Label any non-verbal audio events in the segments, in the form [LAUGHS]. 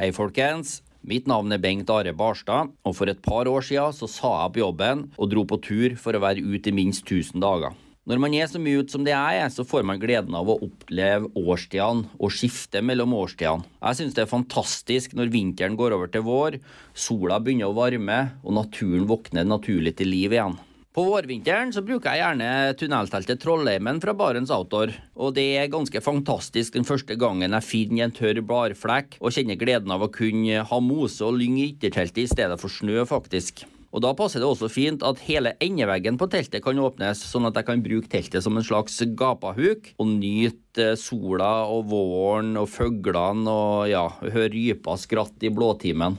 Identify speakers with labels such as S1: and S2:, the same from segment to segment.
S1: Hei, folkens. Mitt navn er Bengt Are Barstad, og for et par år siden så sa jeg opp jobben og dro på tur for å være ute i minst 1000 dager. Når man er så mye ute som det jeg er, så får man gleden av å oppleve årstidene og skifte mellom årstidene. Jeg syns det er fantastisk når vinteren går over til vår, sola begynner å varme og naturen våkner naturlig til liv igjen. På vårvinteren så bruker jeg gjerne tunnelteltet Trollheimen fra Barents Outdoor. Og det er ganske fantastisk den første gangen jeg finner en tørr bladflekk og kjenner gleden av å kunne ha mose og lyng i ytterteltet i stedet for snø, faktisk. Og Da passer det også fint at hele endeveggen på teltet kan åpnes, sånn at jeg kan bruke teltet som en slags gapahuk og nyte sola og våren og fuglene og ja, høre rypa skratt i blåtimen.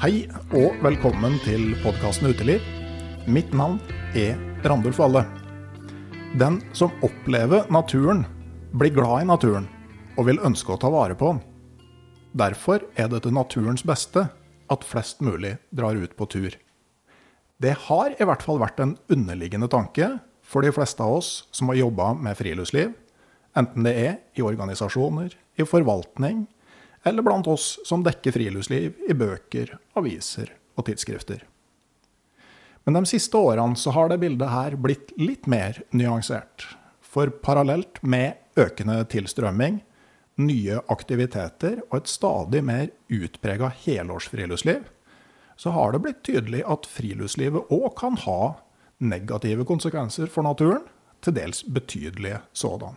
S2: Hei og velkommen til podkasten Uteliv. Mitt navn er Randulf Valle. Den som opplever naturen, blir glad i naturen og vil ønske å ta vare på den. Derfor er det til naturens beste at flest mulig drar ut på tur. Det har i hvert fall vært en underliggende tanke for de fleste av oss som har jobba med friluftsliv, enten det er i organisasjoner, i forvaltning eller blant oss som dekker friluftsliv i bøker, aviser og tidsskrifter. Men de siste årene så har det bildet her blitt litt mer nyansert. For parallelt med økende tilstrømming, nye aktiviteter og et stadig mer utprega helårsfriluftsliv, så har det blitt tydelig at friluftslivet òg kan ha negative konsekvenser for naturen, til dels betydelige sådan.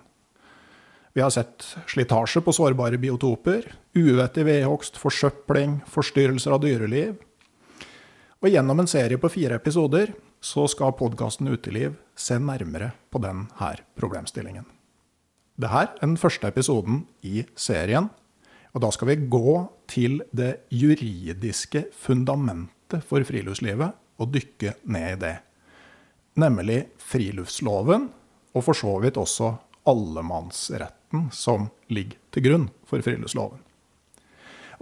S2: Vi har sett slitasje på sårbare biotoper, uvettig vedhogst, forsøpling, forstyrrelser av dyreliv. Og gjennom en serie på fire episoder så skal podkasten Uteliv se nærmere på denne problemstillingen. Dette er den første episoden i serien, og da skal vi gå til det juridiske fundamentet for friluftslivet og dykke ned i det. Nemlig friluftsloven, og for så vidt også allemannsretten som ligger til grunn for friluftsloven.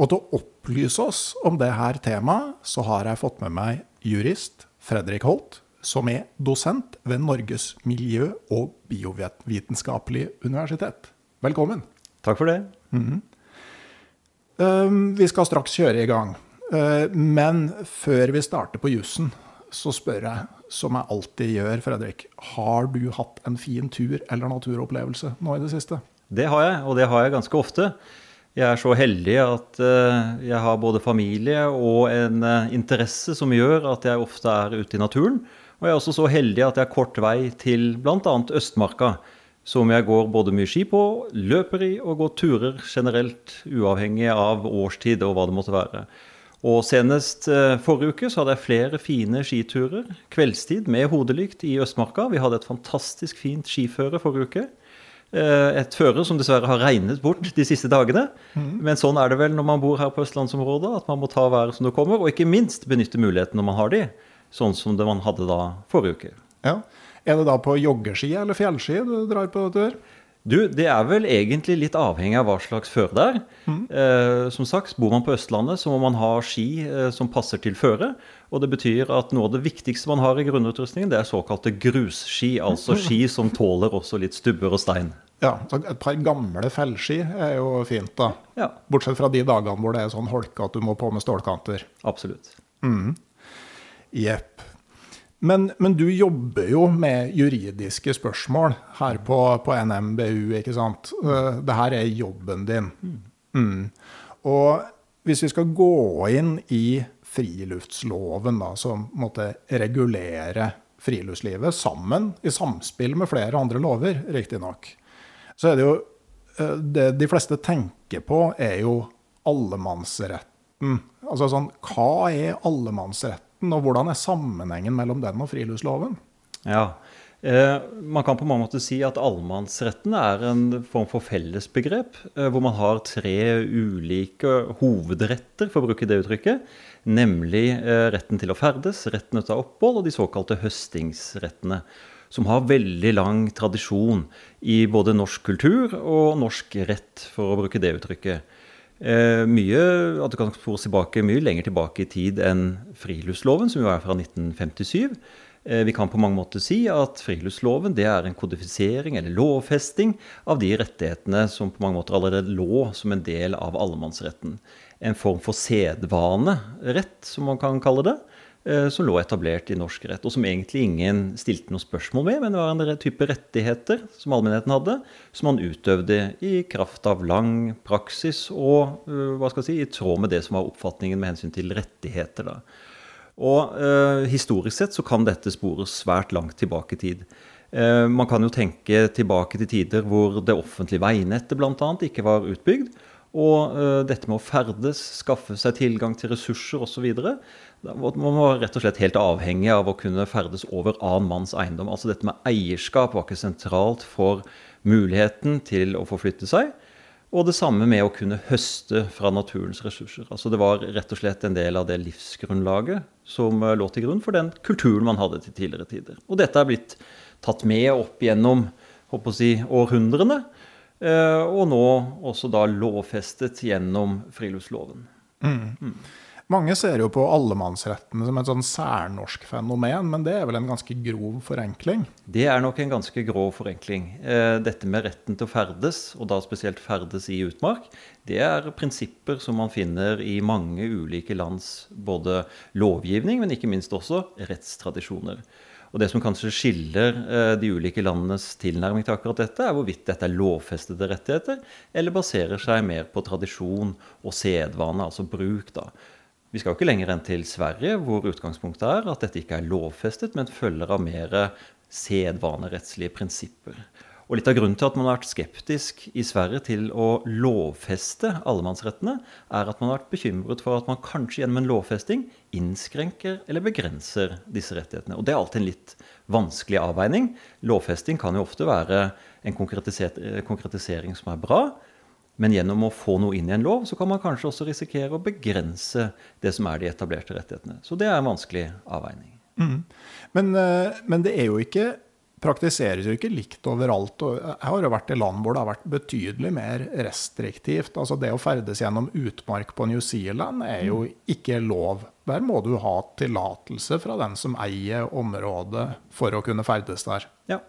S2: Og til å opplyse oss om dette temaet, så har jeg fått med meg jurist Fredrik Holt, som er dosent ved Norges miljø- og biovitenskapelige universitet. Velkommen.
S3: Takk for det.
S2: Mm -hmm. Vi skal straks kjøre i gang. Men før vi starter på jussen, så spør jeg, som jeg alltid gjør, Fredrik, har du hatt en fin tur eller naturopplevelse nå i det siste?
S3: Det har jeg, og det har jeg ganske ofte. Jeg er så heldig at eh, jeg har både familie og en eh, interesse som gjør at jeg ofte er ute i naturen. Og jeg er også så heldig at jeg har kort vei til bl.a. Østmarka, som jeg går både mye ski på, løper i og går turer generelt, uavhengig av årstid og hva det måtte være. Og senest eh, forrige uke så hadde jeg flere fine skiturer kveldstid med hodelykt i Østmarka. Vi hadde et fantastisk fint skiføre forrige uke. Eh, et føre som dessverre har regnet bort de siste dagene. Mm. Men sånn er det vel når man bor her på østlandsområdet, at man må ta været som det kommer, og ikke minst benytte muligheten når man har de, sånn som det man hadde da forrige uke.
S2: Ja. Er det da på joggeski eller fjellski du drar på tur?
S3: Du, Det er vel egentlig litt avhengig av hva slags føre det er. Mm. Eh, som sagt, Bor man på Østlandet, så må man ha ski eh, som passer til føre. Og det betyr at noe av det viktigste man har i grunnutrustningen, det er såkalte grusski. Altså ski [LAUGHS] som tåler også litt stubber og stein.
S2: Ja, så Et par gamle fellski er jo fint, da. Ja. Bortsett fra de dagene hvor det er sånn holke at du må på med stålkanter.
S3: Absolutt.
S2: Mm. Men, men, du jobber jo med juridiske spørsmål her på, på NMBU, ikke sant? Det Dette er jobben din. Mm. Og hvis vi skal gå inn i friluftsloven, da, som måtte regulere friluftslivet sammen, i samspill med flere andre lover, riktignok, så er det jo eh, Det de fleste tenker på, er jo allemannsretten. Altså sånn, Hva er allemannsretten, og hvordan er sammenhengen mellom den og friluftsloven?
S3: Ja, eh, Man kan på mange måter si at allemannsretten er en form for fellesbegrep, eh, hvor man har tre ulike hovedretter, for å bruke det uttrykket. Nemlig eh, retten til å ferdes, retten til opphold og de såkalte høstingsrettene som har veldig lang tradisjon i både norsk kultur og norsk rett, for å bruke det uttrykket. Eh, mye, at det kan spores tilbake mye lenger tilbake i tid enn friluftsloven, som jo er fra 1957. Eh, vi kan på mange måter si at friluftsloven det er en kodifisering eller lovfesting av de rettighetene som på mange måter allerede lå som en del av allemannsretten. En form for sedvanerett, som man kan kalle det. Eh, som lå etablert i norsk rett, og som egentlig ingen stilte noe spørsmål med, men det var en type rettigheter som allmennheten hadde, som man utøvde i kraft av lang praksis og eh, hva skal jeg si, i tråd med det som var oppfatningen med hensyn til rettigheter. Da. Og eh, Historisk sett så kan dette spores svært langt tilbake i tid. Eh, man kan jo tenke tilbake til tider hvor det offentlige veinettet bl.a. ikke var utbygd. Og eh, dette med å ferdes, skaffe seg tilgang til ressurser osv. Man var rett og slett helt avhengig av å kunne ferdes over annen manns eiendom. Altså dette med eierskap var ikke sentralt for muligheten til å forflytte seg. Og det samme med å kunne høste fra naturens ressurser. Altså Det var rett og slett en del av det livsgrunnlaget som uh, lå til grunn for den kulturen man hadde til tidligere tider. Og dette er blitt tatt med opp gjennom håper å si, århundrene. Eh, og nå også da lovfestet gjennom friluftsloven.
S2: Mm. Mm. Mange ser jo på allemannsretten som et sånn særnorsk fenomen, men det er vel en ganske grov forenkling?
S3: Det er nok en ganske grov forenkling. Eh, dette med retten til å ferdes, og da spesielt ferdes i utmark, det er prinsipper som man finner i mange ulike lands både lovgivning, men ikke minst også rettstradisjoner. Og Det som kanskje skiller eh, de ulike landenes tilnærming til akkurat dette, er hvorvidt dette er lovfestede rettigheter, eller baserer seg mer på tradisjon og sedvane, altså bruk. da. Vi skal jo ikke lenger enn til Sverige, hvor utgangspunktet er at dette ikke er lovfestet, men følger av mer sedvanerettslige prinsipper. Og Litt av grunnen til at man har vært skeptisk i Sverige til å lovfeste allemannsrettene, er at man har vært bekymret for at man kanskje gjennom en lovfesting innskrenker eller begrenser disse rettighetene. Og Det er alltid en litt vanskelig avveining. Lovfesting kan jo ofte være en konkretisering som er bra. Men gjennom å få noe inn i en lov, så kan man kanskje også risikere å begrense det som er de etablerte rettighetene. Så det er en vanskelig avveining.
S2: Mm. Men, eh, men det er jo ikke praktiseres jo ikke likt overalt. og Jeg har jo vært i land hvor det har vært betydelig mer restriktivt. Altså Det å ferdes gjennom utmark på New Zealand er jo ikke lov. Der må du ha tillatelse fra den som eier området for å kunne ferdes der.
S3: Ja,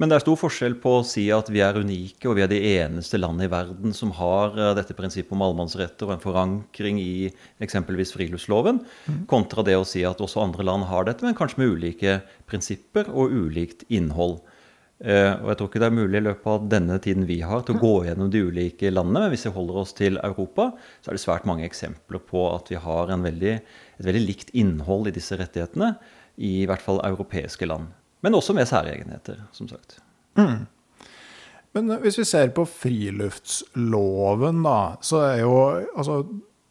S3: men det er stor forskjell på å si at vi er unike og vi er de eneste landene i verden som har eh, dette prinsippet om allemannsretter og en forankring i eksempelvis friluftsloven, mm. kontra det å si at også andre land har dette, men kanskje med ulike prinsipper og ulikt innhold. Uh, og jeg tror ikke det er mulig i løpet av denne tiden vi har til å gå gjennom de ulike landene. Men hvis vi holder oss til Europa, så er det svært mange eksempler på at vi har veldig, et veldig likt innhold i disse rettighetene. I hvert fall europeiske land. Men også med særegenheter, som sagt. Mm.
S2: Men hvis vi ser på friluftsloven, da, så er jo altså,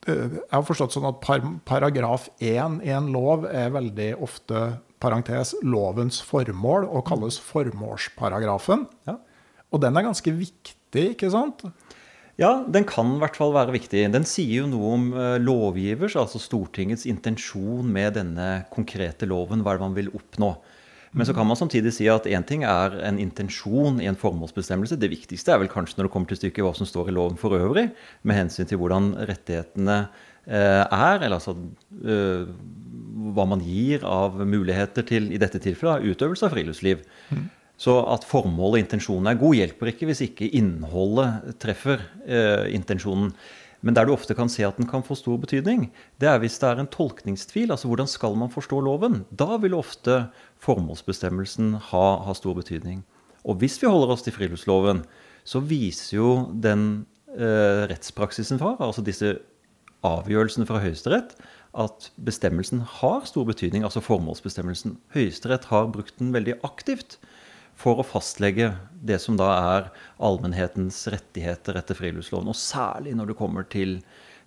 S2: eh, Jeg har forstått sånn at par, paragraf 1 i en lov er veldig ofte parentes, lovens formål og kalles formålsparagrafen. Ja. Og den er ganske viktig, ikke sant?
S3: Ja, den kan i hvert fall være viktig. Den sier jo noe om eh, lovgivers, altså Stortingets intensjon med denne konkrete loven, hva er det man vil oppnå. Men så kan man samtidig si at én ting er en intensjon i en formålsbestemmelse. Det viktigste er vel kanskje når det kommer til stykket hva som står i loven for øvrig, med hensyn til hvordan rettighetene eh, er, eller altså eh, hva man gir av muligheter til, i dette tilfellet, utøvelse av friluftsliv. Mm. Så at formålet og intensjonen er god, hjelper ikke hvis ikke innholdet treffer eh, intensjonen. Men der du ofte kan se at den kan få stor betydning, det er hvis det er en tolkningstvil. Altså hvordan skal man forstå loven? Da vil ofte formålsbestemmelsen ha, ha stor betydning. Og hvis vi holder oss til friluftsloven, så viser jo den eh, rettspraksisen fra, altså disse avgjørelsene fra Høyesterett, at bestemmelsen har stor betydning, altså formålsbestemmelsen. Høyesterett har brukt den veldig aktivt for å fastlegge det som da er allmennhetens rettigheter etter friluftsloven. Og særlig når det kommer til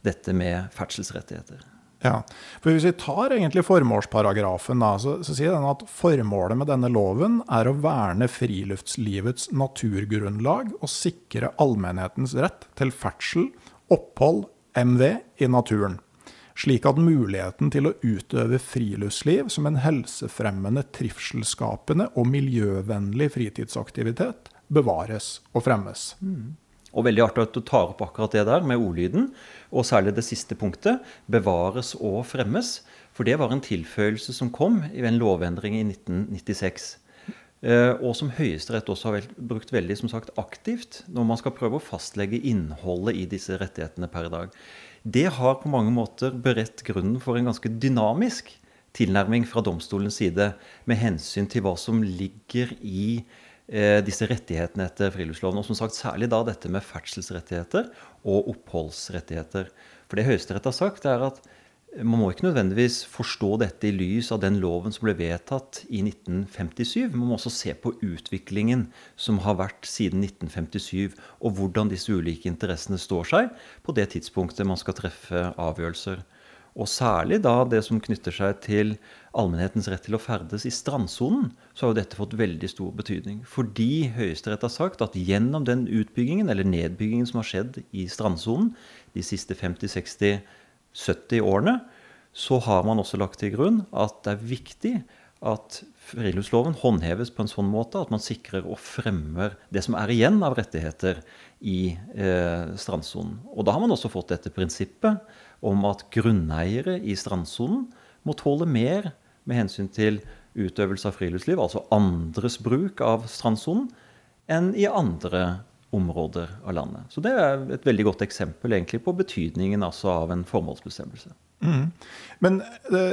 S3: dette med ferdselsrettigheter.
S2: Ja, for Hvis vi tar egentlig formålsparagrafen, da, så, så, sier den at formålet med denne loven er å verne friluftslivets naturgrunnlag og sikre allmennhetens rett til ferdsel, opphold, MV i naturen. Slik at muligheten til å utøve friluftsliv som en helsefremmende, trivselsskapende og miljøvennlig fritidsaktivitet bevares og fremmes. Mm.
S3: Og veldig artig at du tar opp akkurat det der med ordlyden, og særlig det siste punktet, bevares og fremmes. For det var en tilføyelse som kom i en lovendring i 1996. Eh, og som Høyesterett også har brukt veldig som sagt, aktivt når man skal prøve å fastlegge innholdet i disse rettighetene per i dag. Det har på mange måter beredt grunnen for en ganske dynamisk tilnærming fra domstolens side med hensyn til hva som ligger i disse rettighetene etter friluftsloven. Og som sagt særlig da dette med ferdselsrettigheter og oppholdsrettigheter. For det Høyesterett har sagt, er at man må ikke nødvendigvis forstå dette i lys av den loven som ble vedtatt i 1957. Man må også se på utviklingen som har vært siden 1957, og hvordan disse ulike interessene står seg på det tidspunktet man skal treffe avgjørelser. Og særlig da det som knytter seg til allmennhetens rett til å ferdes i strandsonen, så har jo dette fått veldig stor betydning. Fordi Høyesterett har sagt at gjennom den utbyggingen eller nedbyggingen som har skjedd i strandsonen de siste 50-60-70 årene, så har man også lagt til grunn at det er viktig at friluftsloven håndheves på en sånn måte at man sikrer og fremmer det som er igjen av rettigheter i eh, strandsonen. Og da har man også fått dette prinsippet om at grunneiere i strandsonen må tåle mer med hensyn til utøvelse av friluftsliv, altså andres bruk av strandsonen, enn i andre områder av landet. Så det er et veldig godt eksempel egentlig på betydningen altså av en formålsbestemmelse. Mm.
S2: Men det,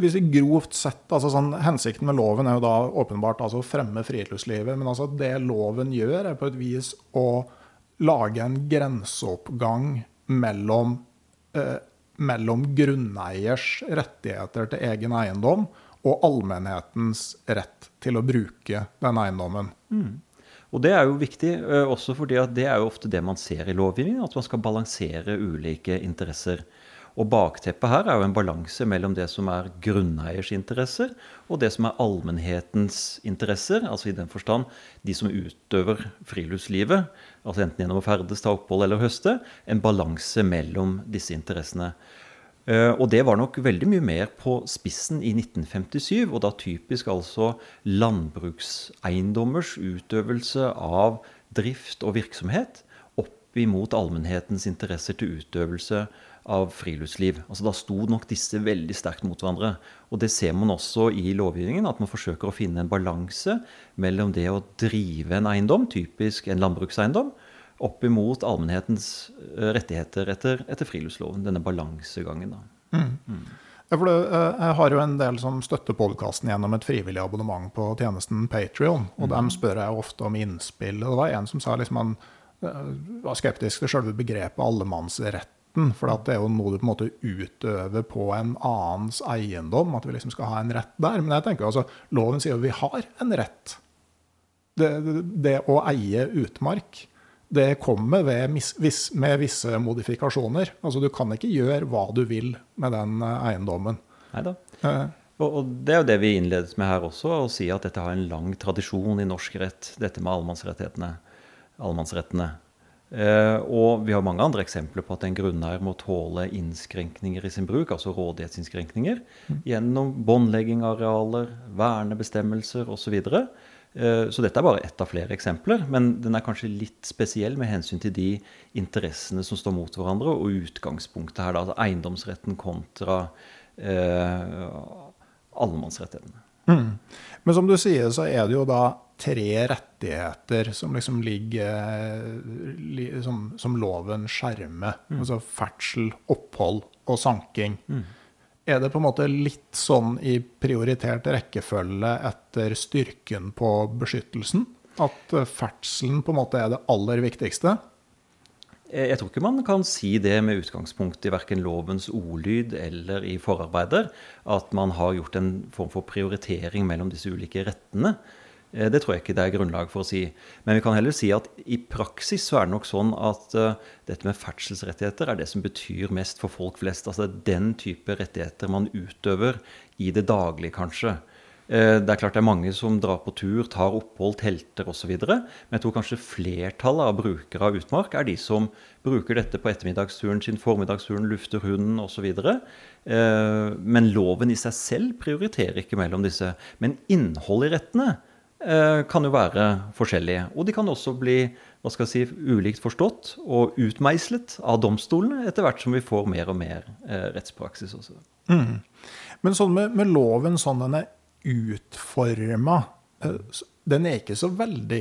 S2: hvis vi grovt sett, altså sånn, Hensikten med loven er jo da åpenbart altså å fremme friluftslivet. Men altså det loven gjør, er på et vis å lage en grenseoppgang mellom eh, mellom grunneiers rettigheter til egen eiendom og allmennhetens rett til å bruke den eiendommen. Mm.
S3: Og Det er jo viktig, også fordi det er jo ofte det man ser i lovgivningen, at man skal balansere ulike interesser. Og Bakteppet her er jo en balanse mellom det som er grunneiers interesser, og det som er allmennhetens interesser. Altså i den forstand de som utøver friluftslivet, altså enten gjennom å ferdes, ta opphold eller høste. En balanse mellom disse interessene. Eh, og det var nok veldig mye mer på spissen i 1957, og da typisk altså landbrukseiendommers utøvelse av drift og virksomhet opp imot allmennhetens interesser til utøvelse friluftsliv. Altså Da sto nok disse veldig sterkt mot hverandre. Og det ser man også i lovgivningen, at man forsøker å finne en balanse mellom det å drive en eiendom, typisk en landbrukseiendom, opp imot allmennhetens eh, rettigheter etter, etter friluftsloven. Denne balansegangen. da. Mm.
S2: Mm. Ja, for det, eh, Jeg har jo en del som støtter podkasten gjennom et frivillig abonnement på tjenesten Patrion. Og mm. dem spør jeg ofte om innspill. Og det var en som sa liksom han eh, var skeptisk til selve begrepet allemannsrett retten. For det er jo noe du på en måte utøver på en annens eiendom. At vi liksom skal ha en rett der. Men jeg tenker altså, loven sier jo at vi har en rett. Det, det å eie utmark det kommer vis, med visse modifikasjoner. Altså Du kan ikke gjøre hva du vil med den eh, eiendommen.
S3: Neida. Eh. Og, Det er jo det vi innledet med her også, å si at dette har en lang tradisjon i norsk rett, dette med allemannsrettighetene. Allemannsrettene. Eh, og vi har mange andre eksempler på at en grunneier må tåle innskrenkninger i sin bruk, altså rådighetsinnskrenkninger, mm. gjennom båndlegging av arealer, vernebestemmelser osv. Så. Eh, så dette er bare ett av flere eksempler, men den er kanskje litt spesiell med hensyn til de interessene som står mot hverandre, og utgangspunktet her, da, altså eiendomsretten kontra eh, allemannsrettighetene. Mm.
S2: Men som du sier, så er det jo da tre rettigheter som liksom ligger som, som, loven skjermer. Mm. Altså ferdsel, opphold og sanking. Mm. Er det på en måte litt sånn i prioritert rekkefølge etter styrken på beskyttelsen? At ferdselen på en måte er det aller viktigste?
S3: Jeg tror ikke man kan si det med utgangspunkt i verken lovens ordlyd eller i forarbeider, at man har gjort en form for prioritering mellom disse ulike rettene. Eh, det tror jeg ikke det er grunnlag for å si. Men vi kan heller si at i praksis så er det nok sånn at uh, dette med ferdselsrettigheter er det som betyr mest for folk flest. Altså det er den type rettigheter man utøver i det daglige, kanskje. Uh, det er klart det er mange som drar på tur, tar opphold, telter osv. Men jeg tror kanskje flertallet av brukere av utmark er de som bruker dette på ettermiddagsturen sin, formiddagsturen, lufter hunden osv. Men loven i seg selv prioriterer ikke mellom disse. Men innholdet i rettene Eh, kan jo være forskjellige. Og de kan også bli hva skal jeg si, ulikt forstått og utmeislet av domstolene etter hvert som vi får mer og mer eh, rettspraksis også. Mm.
S2: Men sånn med, med, loven sånn den er utforma, eh, den er ikke så veldig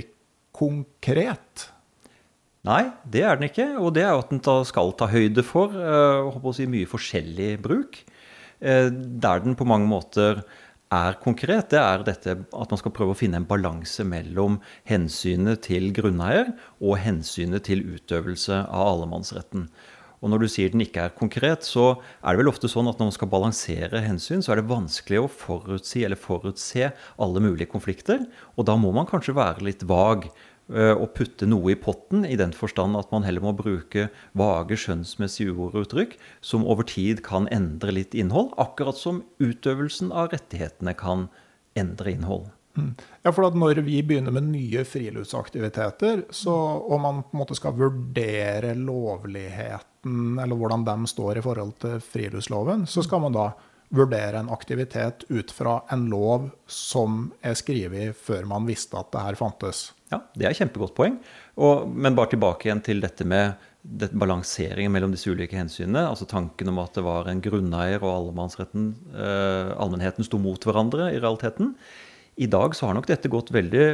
S2: konkret?
S3: Nei, det er den ikke. Og det er at den skal ta høyde for uh, si, mye forskjellig bruk. Der den på mange måter er konkret, det er dette at man skal prøve å finne en balanse mellom hensynet til grunneier og hensynet til utøvelse av allemannsretten. Og når du sier den ikke er konkret, så er det vel ofte sånn at når man skal balansere hensyn, så er det vanskelig å forutsi eller forutse alle mulige konflikter. Og da må man kanskje være litt vag å putte noe i potten, i den forstand at man heller må bruke vage skjønnsmessige ord uttrykk som over tid kan endre litt innhold, akkurat som utøvelsen av rettighetene kan endre innhold.
S2: Mm. Ja, for Når vi begynner med nye friluftsaktiviteter, så, og man på en måte skal vurdere lovligheten, eller hvordan de står i forhold til friluftsloven, så skal man da vurdere en aktivitet ut fra en lov som er skrevet før man visste at det her fantes.
S3: Ja, det er et kjempegodt poeng. Og, men bare tilbake igjen til dette med det, balanseringen mellom disse ulike hensynene. Altså tanken om at det var en grunneier og allemannsretten, eh, allmennheten sto mot hverandre i realiteten. I dag så har nok dette gått veldig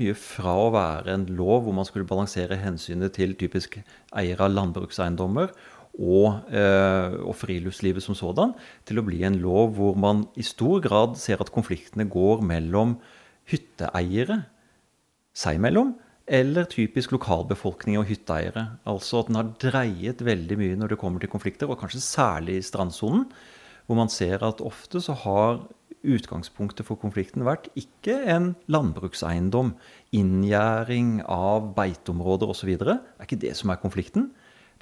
S3: mye fra å være en lov hvor man skulle balansere hensynet til typisk eiere av landbrukseiendommer og, eh, og, friluftslivet som sådan, til å bli en lov hvor man i stor grad ser at konfliktene går mellom hytteeiere seg imellom, eller typisk lokalbefolkning og hytteeiere. Altså at den har dreiet veldig mye når det kommer til konflikter, og kanskje særlig i strandsonen, hvor man ser at ofte så har utgangspunktet for konflikten vært ikke en landbrukseiendom, inngjerding av beiteområder osv. Det er ikke det som er konflikten.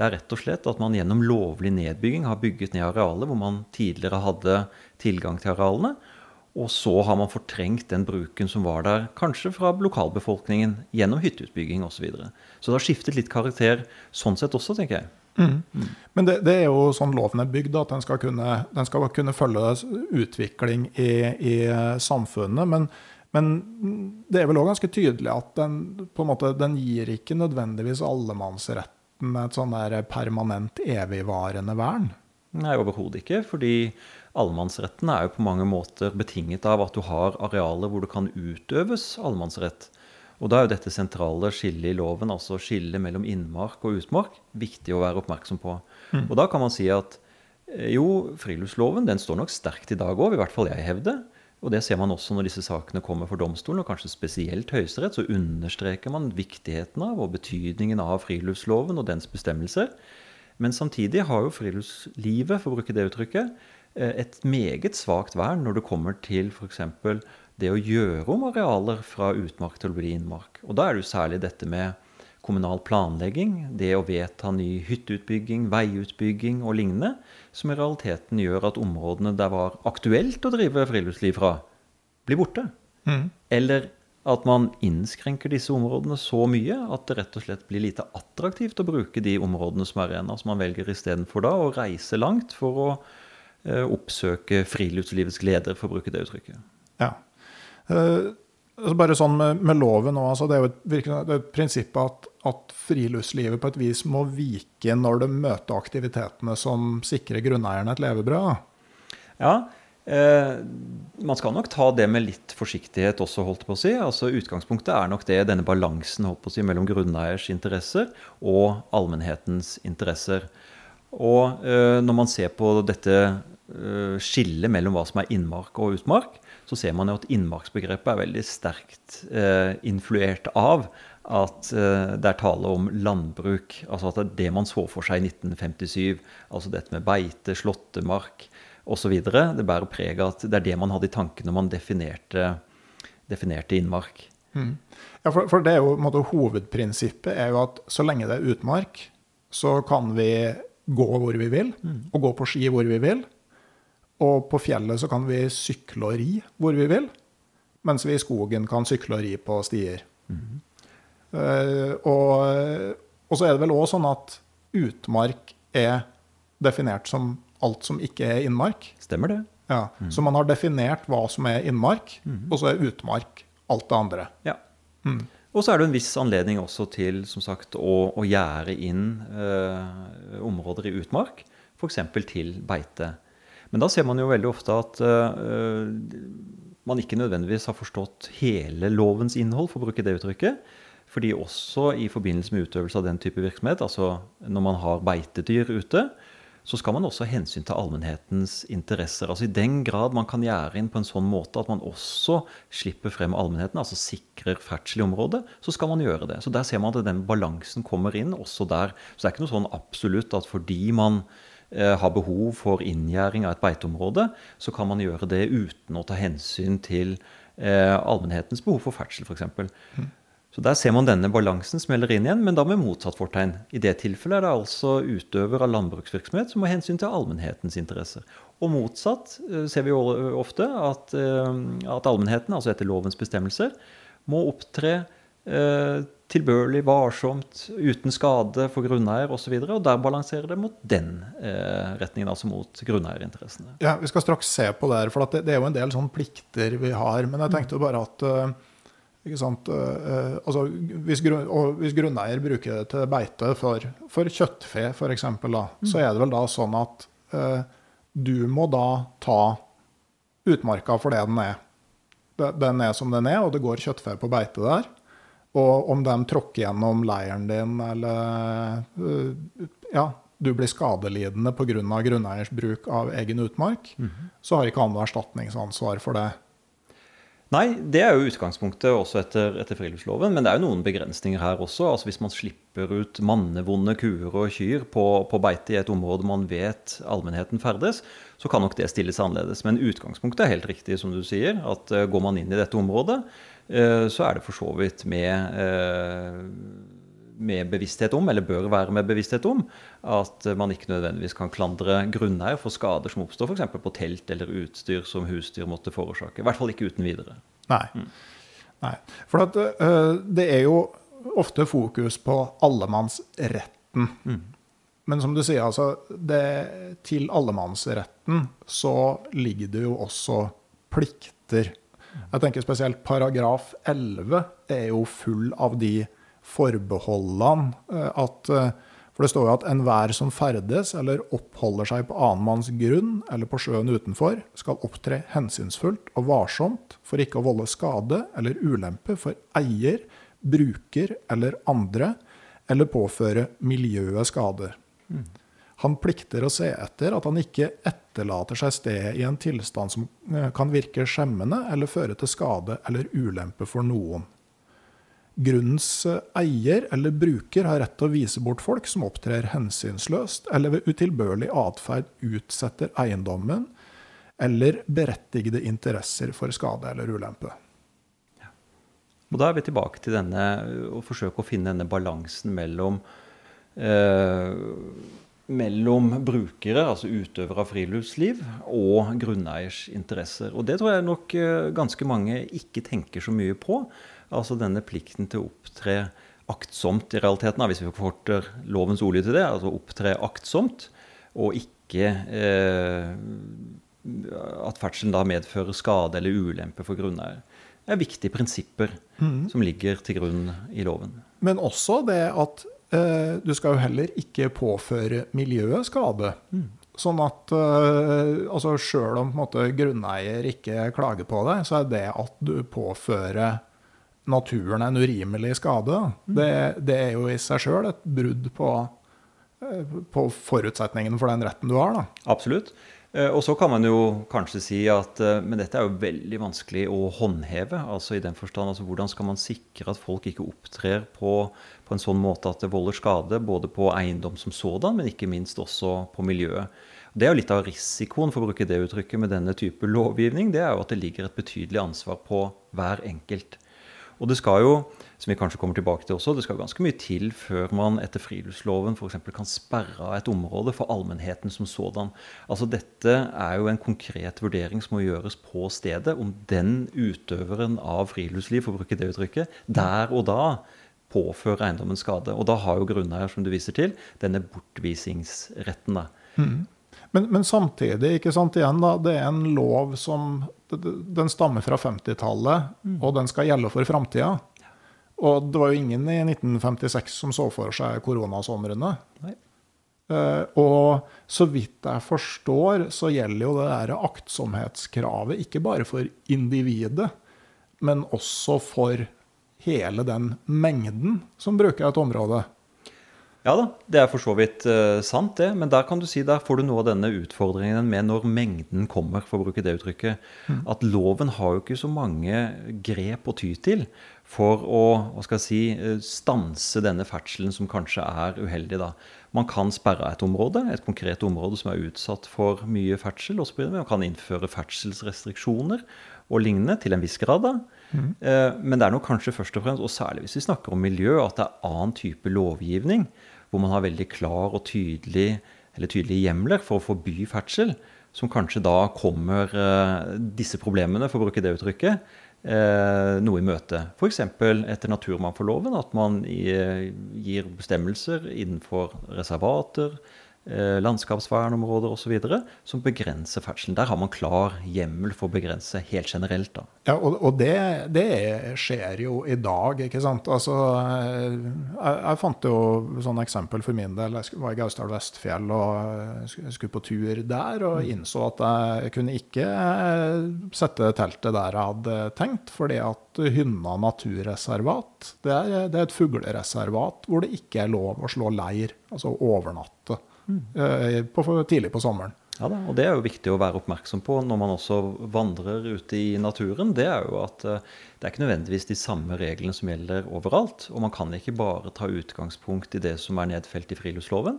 S3: Det er rett og slett at man gjennom lovlig nedbygging har bygget ned arealet hvor man tidligere hadde tilgang til arealene. Og så har man fortrengt den bruken som var der, kanskje fra lokalbefolkningen, gjennom hytteutbygging osv. Så, videre. så det har skiftet litt karakter sånn sett også, tenker jeg. Mm.
S2: Mm. Men det, det, er jo sånn loven er bygd, at den skal kunne, den skal kunne følge utvikling i, i samfunnet. Men, men, det er vel òg ganske tydelig at den, måte, den gir ikke nødvendigvis allemannsrett uten et sånn der permanent evigvarende vern?
S3: Nei, overhodet ikke. Fordi allemannsretten er jo på mange måter betinget av at du har arealer hvor det kan utøves allemannsrett. Og da er jo dette sentrale skillet i loven, altså skillet mellom innmark og utmark, viktig å være oppmerksom på. Mm. Og da kan man si at eh, jo, friluftsloven den står nok sterkt i dag òg, i hvert fall jeg hevder. Og det ser man også når disse sakene kommer for domstolen, og kanskje spesielt Høyesterett, så understreker man viktigheten av og betydningen av friluftsloven og dens bestemmelser. Men samtidig har jo friluftslivet, for å bruke det uttrykket, eh, et meget svakt vern når det kommer til f.eks. det å gjøre om arealer fra utmark til å bli innmark. Og da er det jo særlig dette med kommunal planlegging, det å vedta ny hytteutbygging, veiutbygging og lignende, som i realiteten gjør at områdene der var aktuelt å drive friluftsliv fra, blir borte. Mm. Eller at man innskrenker disse områdene så mye at det rett og slett blir lite attraktivt å bruke de områdene som er som man velger istedenfor da å reise langt for å eh, oppsøke friluftslivets gleder, for å bruke det uttrykket.
S2: Ja. Uh, Altså, bare sånn med, med loven òg, altså det er jo et, et prinsipp at, at, friluftslivet på et vis må vike når det møter aktivitetene som sikrer grunneierne et levebrød.
S3: Ja, eh, man skal nok ta det med litt forsiktighet også, holdt på å si. Altså Utgangspunktet er nok det, denne balansen holdt på å si, mellom grunneiers interesser og allmennhetens interesser. Og eh, når man ser på dette eh, skillet mellom hva som er innmark og utmark, så ser man jo at innmarksbegrepet er veldig sterkt eh, influert av at eh, det er tale om landbruk. Altså at det er det man så for seg i 1957. Altså dette med beite, slåttemark osv. Det bærer preg av at det er det man hadde i tankene når man definerte definerte innmark.
S2: Ja, for, for det er jo, måte, Hovedprinsippet er jo at så lenge det er utmark, så kan vi gå hvor vi vil, og gå på ski hvor vi vil. Og på fjellet så kan vi sykle og ri hvor vi vil, mens vi i skogen kan sykle og ri på stier. Eh, og, og så er det vel òg sånn at utmark er definert som alt som ikke er innmark.
S3: Stemmer det?
S2: Ja, Så man har definert hva som er innmark, og så er utmark alt det andre.
S3: Ja. Og så er det en viss anledning også til som sagt, å, å gjerde inn eh, områder i utmark, f.eks. til beite. Men da ser man jo veldig ofte at eh, man ikke nødvendigvis har forstått hele lovens innhold, for å bruke det uttrykket. Fordi også i forbindelse med utøvelse av den type virksomhet, altså når man har beitedyr ute, så skal man også ha hensyn til allmennhetens interesser. Altså I den grad man kan gjerde inn på en sånn måte at man også slipper frem allmennheten, altså sikrer ferdsel i området, så skal man gjøre det. Så Der ser man at den balansen kommer inn også der. Så det er ikke noe sånn absolutt at fordi man eh, har behov for inngjerding av et beiteområde, så kan man gjøre det uten å ta hensyn til eh, allmennhetens behov for ferdsel, f.eks. Der ser man denne balansen smeller inn igjen, men da med motsatt fortegn. I det tilfellet er det altså utøver av landbruksvirksomhet som må hensyn til allmennhetens interesser. Og motsatt eh, ser vi ofte at, eh, at allmennheten, altså etter lovens bestemmelser, må opptre eh, tilbørlig, varsomt, uten skade for grunneier osv. Og, så og der balanserer det mot den eh, retningen, altså mot grunneierinteressene.
S2: Ja, Vi skal straks se på det, her, for det, er jo en del sånne plikter vi har. Men jeg tenkte bare at altså, hvis, grunn, hvis, grunneier bruker det til beite for, for kjøttfe, f.eks., mm. så er det vel da sånn at eh, du må da ta utmarka for det den er. Den er som den er, og det går kjøttfe på beite der. Og om de tråkker gjennom leiren din, eller uh, ja, du blir skadelidende pga. grunneiers bruk av egen utmark, mm så har ikke han erstatningsansvar for det.
S3: Nei, det er jo utgangspunktet også etter, etter, friluftsloven. Men det er jo noen begrensninger her også. Altså Hvis man slipper ut mannevonde kuer og kyr på, på beite i et område man vet allmennheten ferdes, så kan nok det stilles annerledes. Men utgangspunktet er helt riktig, som du sier. At uh, går man inn i dette området, uh, så er det for så vidt med uh, med bevissthet om, eller bør være med bevissthet om, at man ikke nødvendigvis kan klandre grunneier for skader som oppstår f.eks. på telt eller utstyr som husdyr måtte forårsake. I hvert fall ikke uten videre.
S2: Nei. Mm. Nei. For at, uh, det er jo ofte fokus på allemannsretten. Mm. Men som du sier, altså, det, til allemannsretten så ligger det jo også plikter. Jeg tenker spesielt paragraf 11 er jo full av de forbeholdene eh, at eh, For det står jo at enhver som ferdes eller oppholder seg på annen manns grunn eller på sjøen utenfor, skal opptre hensynsfullt og varsomt for ikke å volde skade eller ulempe for eier, bruker eller andre, eller påføre miljøet skader. Han plikter å se etter at han ikke etterlater seg stedet i en tilstand som eh, kan virke skjemmende eller føre til skade eller ulempe for noen. Grunnens eier eller bruker har rett til å vise bort folk som opptrer hensynsløst eller ved utilbørlig atferd utsetter eiendommen eller berettigede interesser for skade eller ulempe.
S3: Ja. Og Da er vi tilbake til denne, å forsøke å finne denne balansen mellom eh, mellom brukere, altså utøvere av friluftsliv, og grunneiers interesser. Og Det tror jeg nok eh, ganske mange ikke tenker så mye på. Altså denne plikten til å opptre aktsomt i realiteten, hvis vi forkorter lovens ordlyd til det. Altså opptre aktsomt, og ikke eh, at ferdselen da medfører skade eller ulempe for grunneier. Det er viktige prinsipper mm. som ligger til grunn i loven.
S2: Men også det at eh, du skal jo heller ikke påføre miljøet skade. Mm. Sånn at eh, altså Sjøl om måte, grunneier ikke klager på det, så er det at du påfører naturen en urimelig skade, mm. det, det, er jo i seg sjøl et brudd på, eh, på forutsetningene for den retten du har. Da.
S3: Absolutt. Eh, og så kan man jo kanskje si at eh, men dette er jo veldig vanskelig å håndheve. altså i den forstand, altså Hvordan skal man sikre at folk ikke opptrer på, på en sånn måte at det volder skade både på eiendom som sådan, men ikke minst også på miljøet. Det er jo litt av risikoen for å bruke det uttrykket med denne type lovgivning. Det er jo at det ligger et betydelig ansvar på hver enkelt. Og det skal jo, som vi kanskje kommer tilbake til også, det skal ganske mye til før man etter friluftsloven f.eks. kan sperre av et område for allmennheten som sådan. Altså Dette er jo en konkret vurdering som må gjøres på stedet, om den utøveren av friluftsliv, for å bruke det uttrykket, der og da påfører eiendommen skade. Og da har jo grunneier, som du viser til, denne bortvisingsretten. Mm.
S2: Men, men, samtidig, ikke sant, igjen da, det er en lov som Den stammer fra 50-tallet, mm. og den skal gjelde for framtida. Og det var jo ingen i 1956 som så for seg koronasomrene. Uh, og så vidt jeg forstår, så gjelder jo det der aktsomhetskravet ikke bare for individet, men også for hele den mengden som bruker et område.
S3: Ja da, det er for så vidt uh, sant, det. Men der kan du si, der får du noe av denne utfordringen med når mengden kommer, for å bruke det uttrykket. Mm. At loven har jo ikke så mange grep å ty til for å hva skal jeg si, eh, stanse denne ferdselen som kanskje er uheldig. da. Man kan sperre et område, et konkret område som er utsatt for mye ferdsel osv. Man kan innføre ferdselsrestriksjoner og lignende til en viss grad. da. Mm. Uh, men det er nok kanskje først og fremst, og særlig hvis vi snakker om miljø, at det er annen type lovgivning hvor man har veldig klar og tydelig, eller tydelige hjemler for å forby ferdsel, som kanskje da kommer eh, disse problemene, for å bruke det uttrykket, eh, noe i møte. F.eks. etter naturmangfoldloven, at man gir bestemmelser innenfor reservater, landskapsvernområder osv. som begrenser ferdselen. Der har man klar hjemmel for å begrense helt generelt. da.
S2: Ja, Og, og det, det, skjer jo i dag, ikke sant. Altså, eh, jeg, jeg fant jo sånn eksempel for min del. Jeg var i Gausdal Vestfjell og skulle på tur der, og mm. innså at jeg kunne ikke eh, sette teltet der jeg hadde tenkt, fordi at Hynna naturreservat det er, det er et fuglereservat hvor det ikke er lov å slå leir, altså overnatte. Mm. På, tidlig på sommeren.
S3: Ja da, og Det er jo viktig å være oppmerksom på når man også vandrer ute i naturen. Det er jo at eh, det er ikke nødvendigvis de samme reglene som gjelder overalt. Og man kan ikke bare ta utgangspunkt i det som er nedfelt i friluftsloven.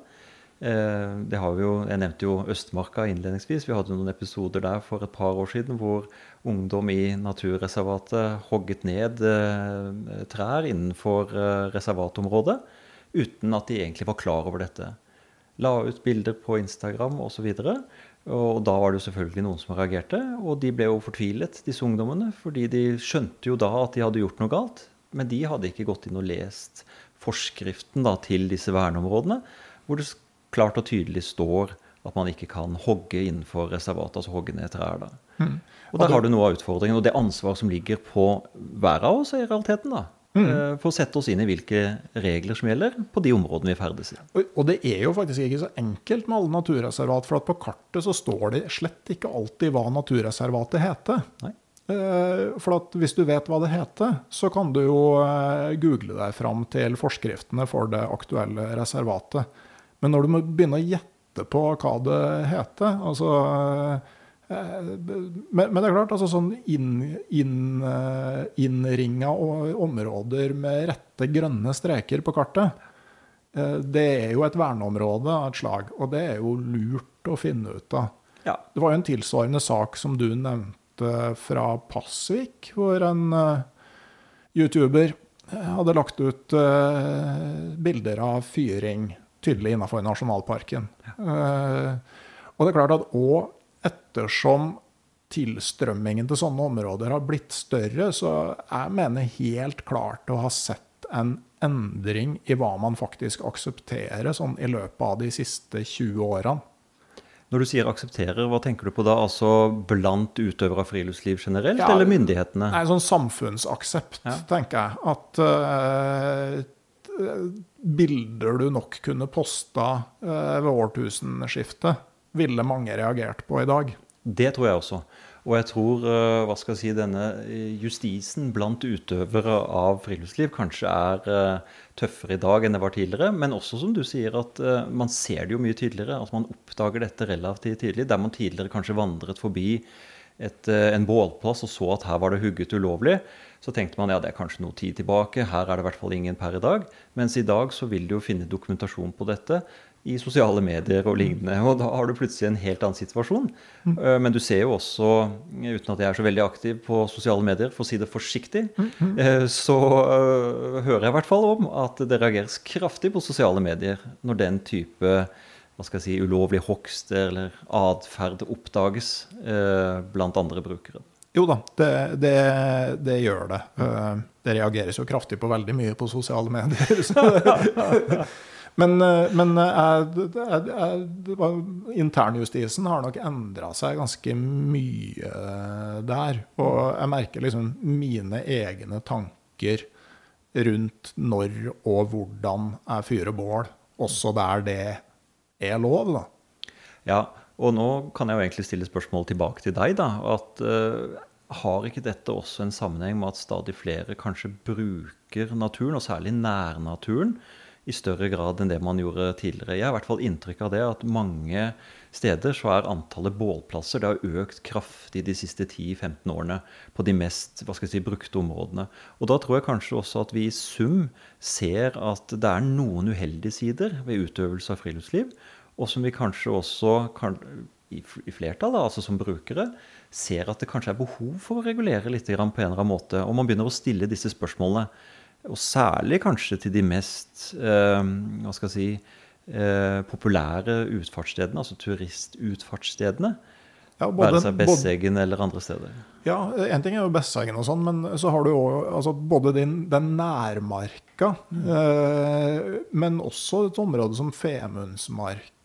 S3: Eh, det har vi jo, Jeg nevnte jo Østmarka innledningsvis. Vi hadde noen episoder der for et par år siden hvor ungdom i naturreservatet hogget ned trær innenfor reservatområdet uten at de egentlig var klar over dette la ut bilder på Instagram osv. Og da var det jo selvfølgelig noen som reagerte, og de ble jo fortvilet, disse ungdommene. Fordi de skjønte jo da at de hadde gjort noe galt, men de hadde ikke gått inn og lest forskriften da, til disse verneområdene, hvor det klart og tydelig står at man ikke kan hogge innenfor reservatet, altså hogge ned trær. da. Mm. Og Der har du noe av utfordringen, og det ansvaret som ligger på hver av oss i realiteten. da. Mm. Eh, for å sette oss inn i hvilke regler som gjelder på de områdene vi ferdes i.
S2: Og det er jo faktisk ikke så enkelt med alle naturreservat, for at på kartet så står det slett ikke alltid hva naturreservatet heter. Nei. Eh, for at hvis du vet hva det heter, så kan du jo eh, google deg fram til forskriftene for det aktuelle reservatet. Men når du må begynne å gjette på hva det heter, altså men, men, det er klart, altså sånn inn, inn, eh, innringa områder med rette grønne streker på kartet, eh, det er jo et verneområde av et slag. Og det er jo lurt å finne ut av. Ja. Det var jo en tilsvarende sak som du nevnte fra Pasvik, hvor en YouTuber hadde lagt ut bilder av fyring tydelig innafor nasjonalparken. Ja. og det er klart at òg ettersom tilstrømmingen til sånne områder har blitt større, så jeg mener helt klart å ha sett en endring i hva man faktisk aksepterer sånn i løpet av de siste 20 årene.
S3: Når du sier aksepterer, hva tenker du på da? Altså blant utøvere av friluftsliv generelt, ja, eller myndighetene?
S2: Nei, sånn samfunnsaksept, ja. tenker jeg. At uh, bilder du nok kunne posta uh, ved årtusenskiftet, ville mange reagert på i dag.
S3: Det tror jeg også. Og jeg tror eh, hva skal jeg si, denne eh, justisen blant utøvere av friluftsliv kanskje er eh, tøffere i dag enn det var tidligere. Men også som du sier, at man ser det jo mye tydeligere. At man oppdager dette relativt tidlig. Der man tidligere kanskje vandret forbi et, en bålplass og så at her var det hugget ulovlig, så tenkte man ja, det er kanskje noe tid tilbake, her er det i hvert fall ingen per i dag. Mens i dag så vil du jo finne dokumentasjon på dette i sosiale medier og lignende. Og da har du plutselig en helt annen situasjon. Mm. Men du ser jo også, uten at jeg er så veldig aktiv på sosiale medier, for å si det forsiktig, mm. så hører jeg i hvert fall om at det reageres kraftig på sosiale medier når den type hva skal jeg si, ulovlig hogst eller atferd oppdages blant andre brukere.
S2: Jo da, det, det, det, gjør det. Det reageres jo kraftig på veldig mye på sosiale medier. [LAUGHS] Men, eh, men eh, internjustisen har nok endra seg ganske mye der. Og jeg merker liksom mine egne tanker rundt når og hvordan jeg fyrer bål, også der det er lov, da.
S3: Ja, og nå kan jeg jo egentlig stille spørsmål tilbake til deg, da. At har ikke dette også en sammenheng med at stadig flere kanskje bruker naturen, og særlig nærnaturen, i større grad enn det man gjorde tidligere. Jeg har i hvert fall inntrykk av det at mange steder så er antallet bålplasser det har økt kraftig de siste 10-15 årene på de mest hva skal jeg si, brukte områdene. Og da tror jeg kanskje også at vi i sum ser at det er noen uheldige sider ved utøvelse av friluftsliv, og som vi kanskje også kan, i flertall, altså som brukere, ser at det kanskje er behov for å regulere litt på en eller annen måte. Og man begynner å stille disse spørsmålene. Og særlig kanskje til de mest eh, hva skal jeg si, eh, populære utfartsstedene, altså turistutfartsstedene. Ja, både, Være seg Besseggen eller andre steder.
S2: Ja, en ting er jo Besseggen og sånn, men så har du jo altså, både din, den nærmarka, mm. eh, men også et område som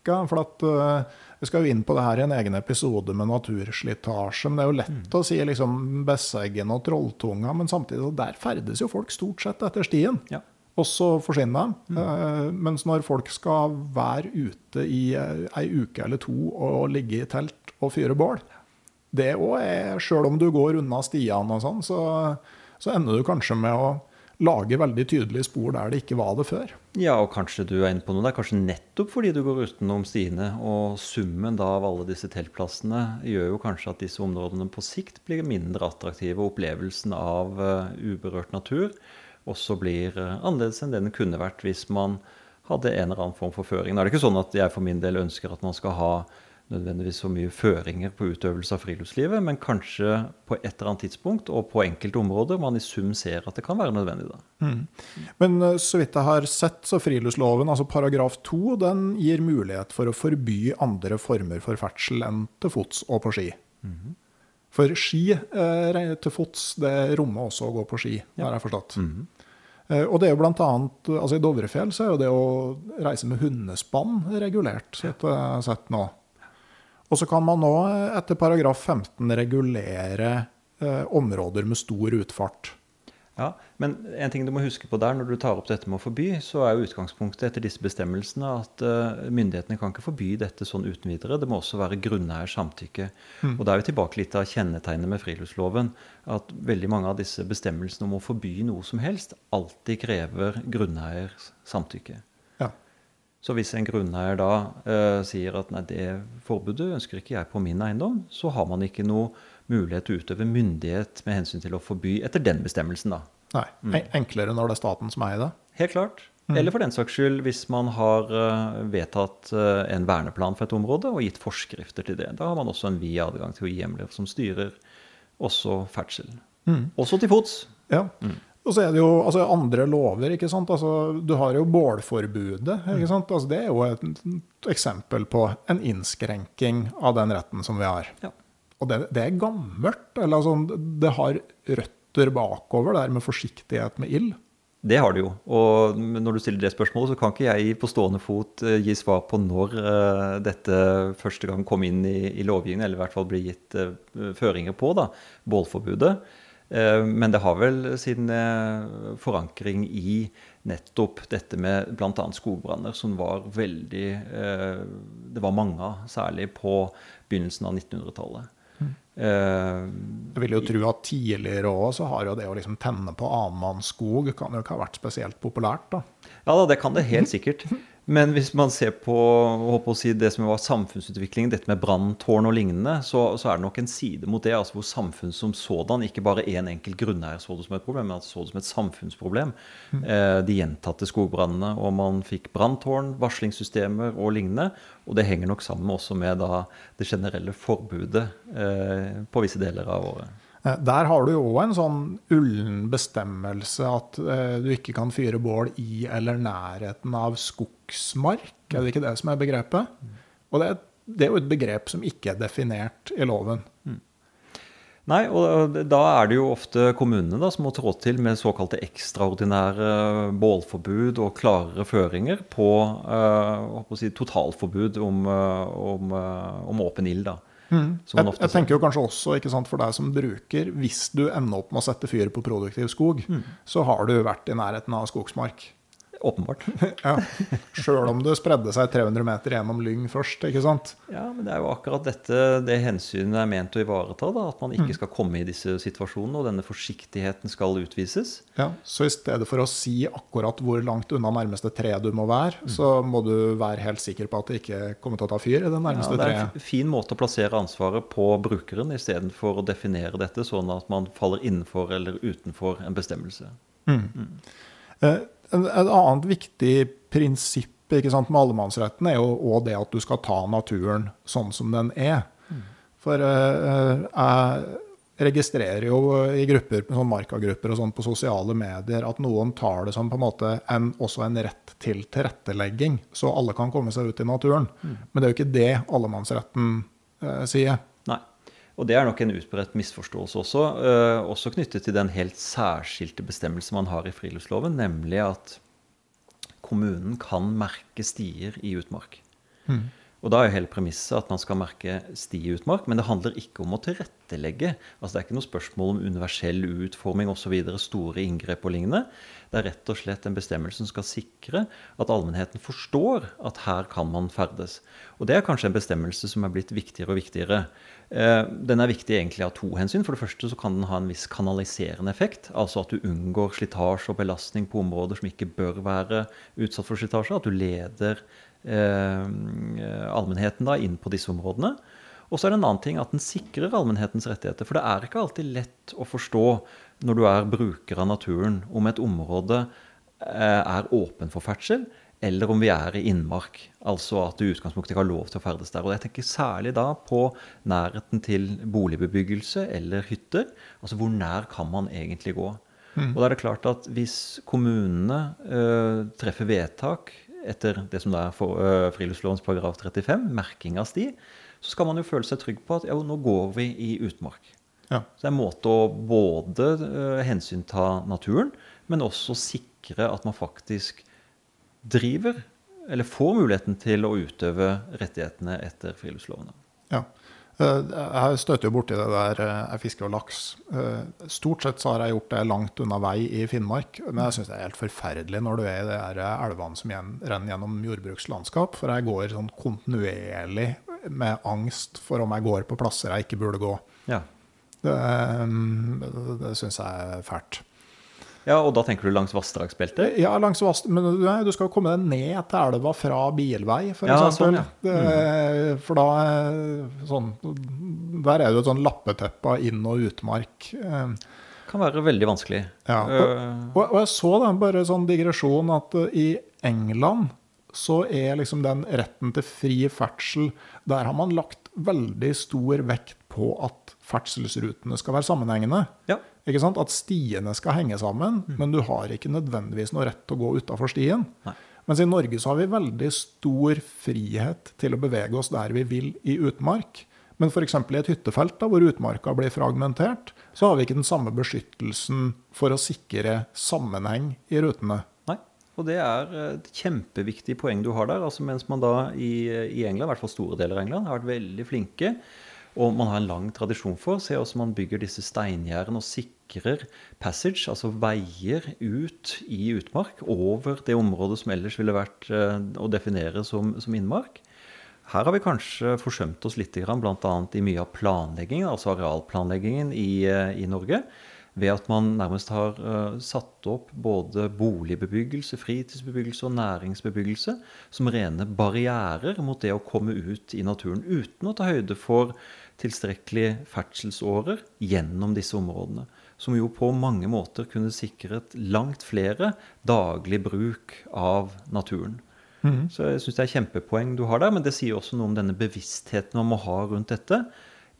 S2: Femundsmarka. For at uh, vi skal jo inn på det her i en egen episode med naturslitasje. Men det er jo lett mm. å si liksom Besseggen og Trolltunga, men samtidig der ferdes jo folk stort sett etter stien. Ja. Og så forsvinner de. Mm. Uh, mens når folk skal være ute i uh, ei uke eller to og ligge i telt og fyre bål, det òg er Sjøl om du går unna stiene og sånn, så, så ender du kanskje med å lage veldig tydelige spor der det ikke var det før.
S3: Ja, og kanskje du er inne på noe der. Kanskje nettopp fordi du går utenom stiene. Og summen da av alle disse teltplassene gjør jo kanskje at disse områdene på sikt blir mindre attraktive. Og opplevelsen av uh, uberørt natur også blir uh, annerledes enn det den kunne vært hvis man hadde en eller annen form for føring. Nå er det ikke sånn at jeg for min del ønsker at man skal ha nødvendigvis så mye føringer på utøvelse av friluftslivet, men kanskje på et eller annet tidspunkt og på enkelte områder man i sum ser at det kan være nødvendig. Mm.
S2: Men uh, så vidt jeg har sett, så friluftsloven, altså paragraf 2, den gir mulighet for å forby andre former for ferdsel enn til fots og på ski. Mm. For ski eh, til fots, det rommer også å gå på ski, ja. har jeg forstått. Mm. Og det er jo blant annet, altså I Dovrefjell så er jo det å reise med hundespann regulert, så jeg har sett nå. Og så kan man nå etter paragraf 15 regulere eh, områder med stor utfart.
S3: Ja, Men en ting du må huske på der når du tar opp dette med å forby, så er jo utgangspunktet etter disse bestemmelsene at uh, myndighetene kan ikke forby dette sånn uten videre. Det må også være grunneiers samtykke. Mm. Og da er vi tilbake litt av kjennetegnet med friluftsloven. At veldig mange av disse bestemmelsene om å forby noe som helst alltid krever grunneiers samtykke. Så hvis en grunneier da eh, sier at nei, det forbudet ønsker ikke jeg på min eiendom, så har man ikke noe mulighet til å utøve myndighet med hensyn til å forby etter den bestemmelsen. da.
S2: Nei, mm. Enklere når det er staten som eier det?
S3: Helt klart. Mm. Eller for den saks skyld hvis man har uh, vedtatt uh, en verneplan for et område og gitt forskrifter til det. Da har man også en vid adgang til å gi hjemler som styrer også ferdsel. Mm. Også til fots.
S2: Ja. Mm. Og så er det jo altså, andre lover. ikke sant? Altså, du har jo bålforbudet. ikke sant? Altså, det er jo et eksempel på en innskrenking av den retten som vi har. Ja. Og det, det, er gammelt. eller altså, Det har røtter bakover der med forsiktighet med ild.
S3: Det har det jo. Og når du stiller det spørsmålet, så kan ikke jeg på stående fot uh, gi svar på når uh, dette første gang kom inn i, i lovgivningen, eller i hvert fall ble gitt uh, føringer på, da, bålforbudet. Eh, men det har vel sin eh, forankring i nettopp dette med bl.a. skogbranner, som var veldig eh, Det var mange av, særlig på begynnelsen av 1900-tallet. Mm.
S2: Jeg vil jo tro at tidligere òg så har jo det å liksom tenne på annenmannsskog kan jo ikke ha vært spesielt populært, da.
S3: Ja da, det kan det helt sikkert. [LAUGHS] Men hvis man ser på si, det som var samfunnsutviklingen, dette med branntårn og lignende, så, så, er det nok en side mot det, altså hvor samfunn som sådan, ikke bare én en enkelt grunneier så det som et problem, men så det som et samfunnsproblem. Mm. Eh, de gjentatte skogbrannene, og man fikk branntårn, varslingssystemer og lignende. Og det henger nok sammen også med da, det generelle forbudet eh, på visse deler av året.
S2: Eh, der har du jo òg en sånn ullen bestemmelse at eh, du ikke kan fyre bål i eller nærheten av skogsmark. Er det ikke det som er begrepet? Og det, det er jo et begrep som ikke er definert i loven. Mm.
S3: Nei, og da er det jo ofte kommunene da, som må trå til med såkalte ekstraordinære bålforbud og klarere føringer på uh, si, totalforbud om, om, om åpen ild. da.
S2: Mm. Jeg, jeg, tenker jo kanskje også sant, for deg som bruker, hvis du ender opp med å sette fyr på produktiv skog, mm. så har du vært i nærheten av skogsmark.
S3: Åpenbart. [LAUGHS]
S2: ja. Sjøl om det spredde seg 300 meter gjennom lyng først. ikke sant?
S3: Ja, men det er jo akkurat dette det hensynet er ment å ivareta. da, At man ikke mm. skal komme i disse situasjonene, og denne forsiktigheten skal utvises.
S2: Ja, Så i stedet for å si akkurat hvor langt unna nærmeste tre du må være, mm. så må du være helt sikker på at det ikke kommer til å ta fyr i det nærmeste treet. Ja,
S3: Det er en fin måte å plassere ansvaret på brukeren, istedenfor å definere dette sånn at man faller innenfor eller utenfor en bestemmelse. Mm.
S2: Mm. Eh, et annet viktig prinsipp sant, med allemannsretten er jo òg det at du skal ta naturen sånn som den er. For uh, jeg registrerer jo i grupper, sånn markagrupper og sånn på sosiale medier at noen tar det som på en måte en, også en rett til tilrettelegging, så alle kan komme seg ut i naturen. Mm. Men det er jo ikke det allemannsretten uh, sier.
S3: Og det er nok en utbredt misforståelse også, uh, også knyttet til den helt særskilte bestemmelsen man har i friluftsloven, nemlig at kommunen kan merke stier i utmark. Mm. Og da er jo hele premisset at man skal merke sti i utmark, men det handler ikke om å tilrettelegge. Altså Det er ikke noe spørsmål om universell utforming osv., store inngrep og lignende. Det er rett og slett en bestemmelse som skal sikre at allmennheten forstår at her kan man ferdes. Og det er kanskje en bestemmelse som er blitt viktigere og viktigere. Eh, den er viktig egentlig av to hensyn. For det første så kan den ha en viss kanaliserende effekt. Altså at du unngår slitasje og belastning på områder som ikke bør være utsatt for slitasje. At du leder Eh, allmennheten da inn på disse områdene. Og så er det en annen ting at den sikrer allmennhetens rettigheter. For det er ikke alltid lett å forstå når du er bruker av naturen, om et område eh, er åpen for ferdsel, eller om vi er i innmark. Altså at du i utgangspunktet ikke har lov til å ferdes der. Og jeg tenker særlig da på nærheten til boligbebyggelse eller hytter. Altså hvor nær kan man egentlig gå? Mm. Og da er det klart at hvis kommunene ø, treffer vedtak etter det som det er for, ø, friluftslovens paragraf 35, merking av sti, så skal man jo føle seg trygg på at ja, nå går vi i utmark. Ja. Så det er en måte å både uh, hensynta naturen, men også sikre at man faktisk driver, eller får muligheten til å utøve rettighetene etter friluftslovene.
S2: Ja. Eh, jeg støter jo borti det der eh, jeg fisker og laks. Eh, stort sett så har jeg gjort det langt unna vei i Finnmark. Men jeg syns det er helt forferdelig når du er i de elvene som renner gjennom jordbrukslandskap. For jeg går sånn kontinuerlig med angst for om jeg går på plasser jeg ikke burde gå. Ja. Det, det, det syns jeg er fælt.
S3: Ja, Og da tenker du langs vassdragsbeltet?
S2: Ja, langs vass, men nei, du skal komme deg ned til elva fra bilvei, for ja, eksempel. Sånn, ja. mm. For da sånn, Der er det jo et sånn lappeteppe av inn- og utmark.
S3: Kan være veldig vanskelig.
S2: Ja, og, og, og jeg så da, bare sånn digresjon at i England så er liksom den retten til fri ferdsel Der har man lagt veldig stor vekt på at ferdselsrutene skal være sammenhengende. Ja. At stiene skal henge sammen, mm. men du har ikke nødvendigvis noe rett til å gå utafor stien. Nei. Mens i Norge så har vi veldig stor frihet til å bevege oss der vi vil i utmark. Men f.eks. i et hyttefelt da, hvor utmarka blir fragmentert, så har vi ikke den samme beskyttelsen for å sikre sammenheng i rutene.
S3: Nei, og det er et kjempeviktig poeng du har der. altså Mens man da i, i England, i hvert fall store deler av England, har vært veldig flinke og man har en lang tradisjon for. Se hvordan man bygger disse steingjerdene og sikrer passage, altså veier ut i utmark over det området som ellers ville vært eh, å definere som, som innmark. Her har vi kanskje forsømt oss litt, bl.a. i mye av planleggingen, altså arealplanleggingen i, eh, i Norge. ved at man nærmest har uh, satt opp både boligbebyggelse, fritidsbebyggelse og næringsbebyggelse som rene barrierer mot det å komme ut i naturen uten å ta høyde for tilstrekkelige ferdselsårer gjennom disse områdene. Som jo på mange måter kunne sikret langt flere daglig bruk av naturen. Mm. Så jeg syns det er kjempepoeng du har der, men det sier også noe om denne bevisstheten man må ha rundt dette.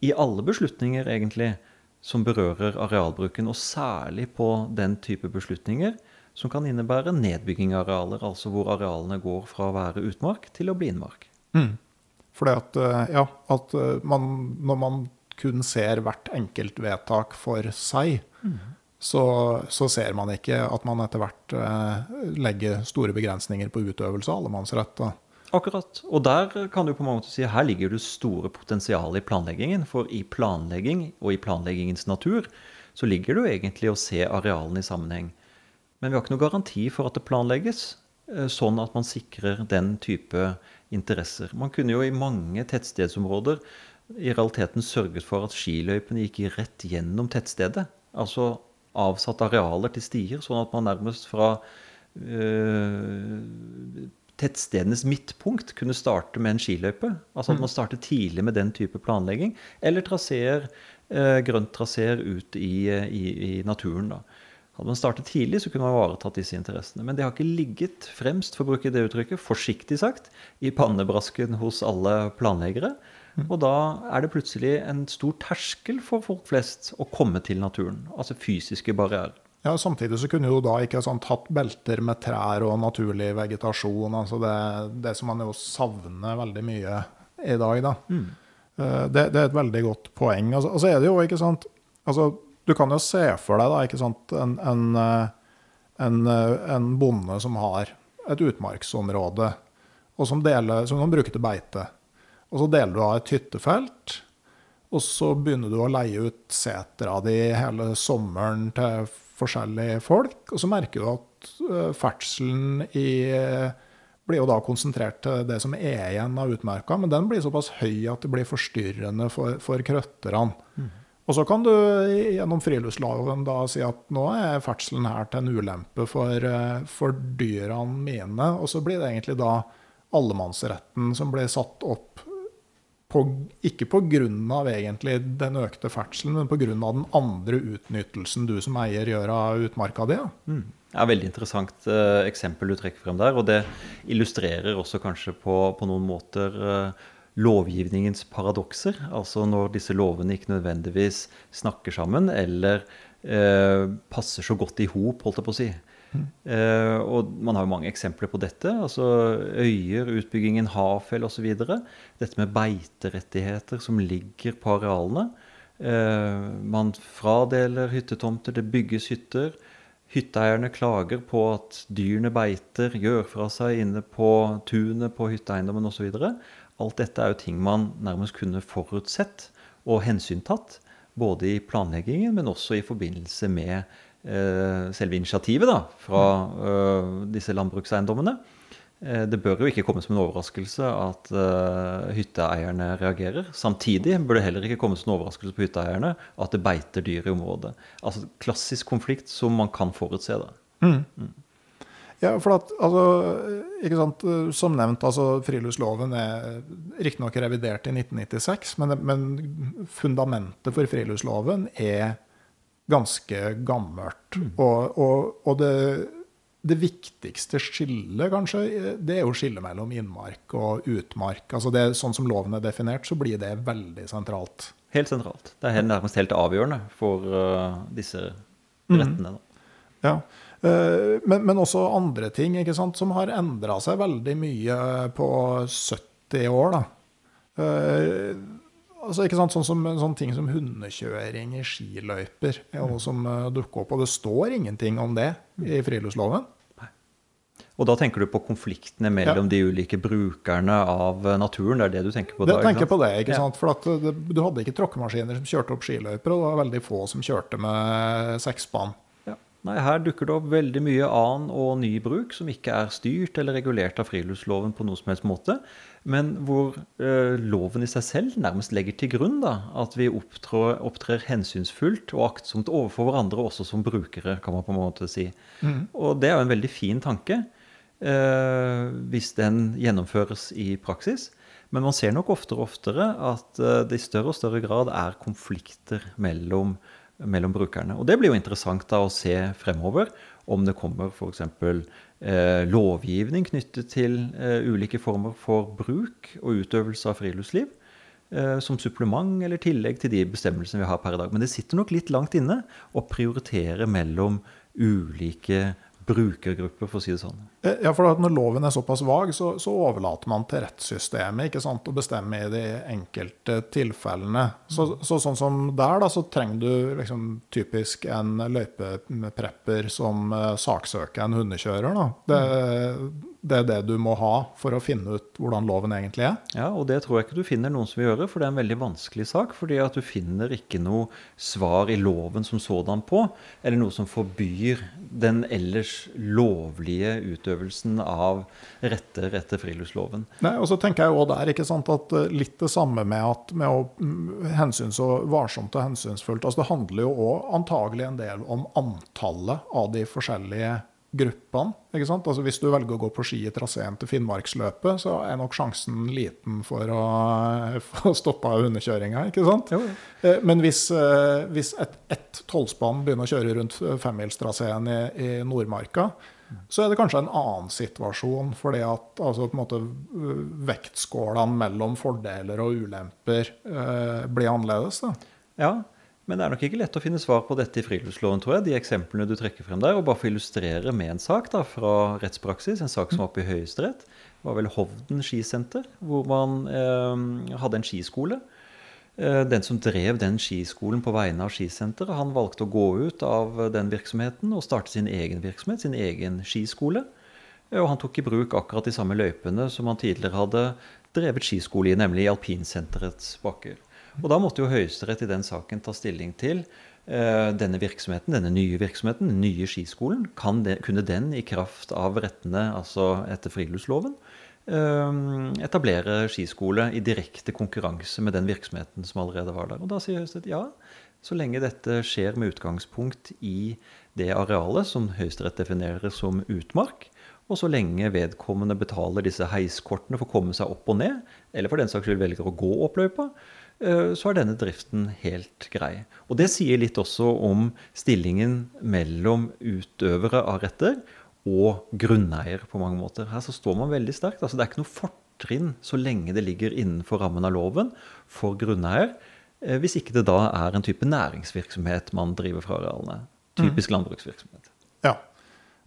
S3: I alle beslutninger, egentlig som berører arealbruken, og særlig på den type beslutninger som kan innebære nedbygging av arealer, altså hvor arealene går fra å være utmark til å bli innmark. Mm.
S2: Fordi at, eh, ja, at eh, man, når man kun ser hvert enkelt vedtak for seg, mm. så, så, ser man ikke at man etter hvert eh, legger store begrensninger på utøvelse av allemannsrett.
S3: Akkurat. Og der kan du på mange måter si her ligger det store potensialet i planleggingen. For i planlegging og i planleggingens natur så ligger det jo egentlig å se arealene i sammenheng. Men vi har ikke noen garanti for at det planlegges sånn at man sikrer den type interesser. Man kunne jo i mange tettstedsområder i realiteten sørget for at skiløypene gikk rett gjennom tettstedet. Altså avsatt arealer til stier, sånn at man nærmest fra øh, tettstedenes midtpunkt kunne starte med en skiløype. Altså at man startet starter tidlig med den type planlegging. Eller traseer, eh, grønttraseer ut i, i, i, naturen. da. Hadde man startet tidlig, så kunne man ivaretatt disse interessene. Men det har ikke ligget fremst, for å bruke det uttrykket, forsiktig sagt, i pannebrasken hos alle planleggere. Mm. Og da er det plutselig en stor terskel for folk flest å komme til naturen. Altså fysiske barrierer.
S2: Ja, Samtidig så kunne du da ikke sånn, tatt belter med trær og naturlig vegetasjon. altså Det, det som man jo savner veldig mye i dag. da. Mm. Eh, det, det, er et veldig godt poeng. Altså, og så er det jo ikke sant, altså, Du kan jo se for deg da, ikke sant, en, en, eh, en, eh, en bonde som har et utmarksområde, og som, deler, som kan bruke til beite. Og så deler du av et hyttefelt. Og så begynner du å leie ut setra di hele sommeren til forskjellige folk. Og så merker du at uh, ferdselen i, blir jo da konsentrert til det som er igjen av utmerka, men den blir såpass høy at det blir forstyrrende for, for krøtterne. Mm. Og så kan du gjennom friluftsloven da si at nå er ferdselen her til en ulempe for, eh, for dyrene mine. Og så blir det egentlig da allemannsretten som blir satt opp på, ikke pga. egentlig den økte ferdselen, men pga. den andre utnyttelsen du som eier gjør av utmarka di. Ja.
S3: Mm. Ja, veldig interessant eh, eksempel du trekker frem der. Og det illustrerer også kanskje på, på noen måter uh, lovgivningens paradokser. Altså når disse lovene ikke nødvendigvis snakker sammen eller eh, passer så godt i hop, holdt jeg på å si. Uh, og man har jo mange eksempler på dette. altså Øyer, utbyggingen, Hafjell osv. Dette med beiterettigheter som ligger på arealene. Uh, man fradeler hyttetomter, det bygges hytter. Hytteeierne klager på at dyrene beiter, gjør fra seg inne på tunet på hytteeiendommen osv. Alt dette er jo ting man nærmest kunne forutsett og hensyntatt. Både i planleggingen, men også i forbindelse med Eh, selve initiativet da, fra eh, disse landbrukseiendommene. Eh, det bør jo ikke komme som en overraskelse at uh, hytteeierne reagerer. Samtidig bør det heller ikke komme som en overraskelse på hytteeierne at det beiter dyr i området. Altså Klassisk konflikt som man kan forutse. da. Mm. Mm.
S2: Ja, for at, altså, Som nevnt, altså, friluftsloven er riktignok revidert i 1996, men, men fundamentet for friluftsloven er ganske gammelt. Mm. Og, og, og det, det, viktigste skillet, kanskje, det er jo skillet mellom innmark og utmark. Altså det, sånn som loven er definert, så blir det veldig sentralt.
S3: Helt sentralt. Det er nærmest helt avgjørende for uh, disse mm. rettene. Mm.
S2: Ja. Uh, men, men, også andre ting ikke sant, som har endra seg veldig mye på 70 år. da. Uh, Altså, ikke sant? Sånn som, sånn ting som hundekjøring i skiløyper er noe som uh, dukker opp. Og det står ingenting om det i friluftsloven.
S3: Og da tenker du på konfliktene mellom ja. de ulike brukerne av naturen? Det er det du tenker på
S2: da? Jeg tenker på det, ikke ja. sant? For det, du hadde ikke tråkkemaskiner som kjørte opp skiløyper, og det var veldig få som kjørte med seksspann.
S3: Nei, her dukker det opp veldig mye annen og ny bruk som ikke er styrt eller regulert av friluftsloven på noen som helst måte, men hvor eh, loven i seg selv nærmest legger til grunn da, at vi opptrer, opptrer hensynsfullt og aktsomt overfor hverandre, også som brukere, kan man på en måte si. Mm. Og det er jo en veldig fin tanke, eh, hvis den gjennomføres i praksis. Men man ser nok oftere og oftere at eh, det i større og større grad er konflikter mellom, mellom brukerne. Og det blir jo interessant da å se fremover om det kommer f.eks. Eh, lovgivning knyttet til eh, ulike former for bruk og utøvelse av friluftsliv. Eh, som supplement eller tillegg til de bestemmelsene vi har per i dag. Men det sitter nok litt langt inne å prioritere mellom ulike brukergrupper, for å si det sånn.
S2: Eh, ja, for Når loven er såpass vag, så, så overlater man til rettssystemet ikke sant, å bestemme i de enkelte tilfellene. Så, så sånn som der, da, så trenger du liksom typisk en løypeprepper som uh, saksøker en hundekjører. Da. Det, det er det du må ha for å finne ut hvordan loven egentlig er.
S3: Ja, og det tror jeg ikke du finner noen som vil gjøre, for det er en veldig vanskelig sak. fordi at du finner ikke noe svar i loven som sådan på, eller noe som forbyr den ellers lovlige utøvelsen av retter etter friluftsloven.
S2: Nei, og så tenker jeg også der, ikke sant, at eh, Litt det samme med, at, med å hensyns og varsomt og hensynsfullt. altså Det handler jo òg antagelig en del om antallet av de forskjellige gruppene. ikke sant? Altså Hvis du velger å gå på ski i traseen til Finnmarksløpet, så er nok sjansen liten for å få stoppa hundekjøringa. ikke sant? Jo. Eh, men hvis, eh, hvis ett et tolvspann begynner å kjøre rundt femmilstraseen i, i Nordmarka, så er det kanskje en annen situasjon, fordi at altså, måte, vektskålene mellom fordeler og ulemper eh, blir annerledes. Da.
S3: Ja, men det er nok ikke lett å finne svar på dette i friluftsloven, tror jeg. De eksemplene du trekker frem der. Og bare for å illustrere med en sak da, fra rettspraksis, en sak som var oppe i Høyesterett. Var vel Hovden skisenter, hvor man eh, hadde en skiskole. Eh, den som drev den skiskolen på vegne av skisenteret, han valgte å gå ut av den virksomheten og starte sin egen virksomhet, sin egen skiskole. Eh, og han tok i bruk akkurat de samme løypene som han tidligere hadde drevet skiskole i, nemlig i alpinsenterets bakker. Og da måtte jo Høyesterett i den saken ta stilling til uh, denne virksomheten, denne nye virksomheten, den nye skiskolen. Det, kunne den i kraft av rettene, altså etter friluftsloven, uh, etablere skiskole i direkte konkurranse med den virksomheten som allerede var der? Og da sier Høyesterett ja. Så lenge dette skjer med utgangspunkt i det arealet som Høyesterett definerer som utmark, og så lenge vedkommende betaler disse heiskortene for å komme seg opp og ned, eller for den saks skyld velger å gå opp løypa, så er denne driften helt grei. Og det sier litt også om stillingen mellom utøvere av retter og grunneier på mange måter. Her så står man veldig sterkt. Altså, det er ikke noe fortrinn så lenge det ligger innenfor rammen av loven for grunneier, eh, hvis ikke det da er en type næringsvirksomhet man driver fra arealene. Typisk mm. landbruksvirksomhet.
S2: Ja.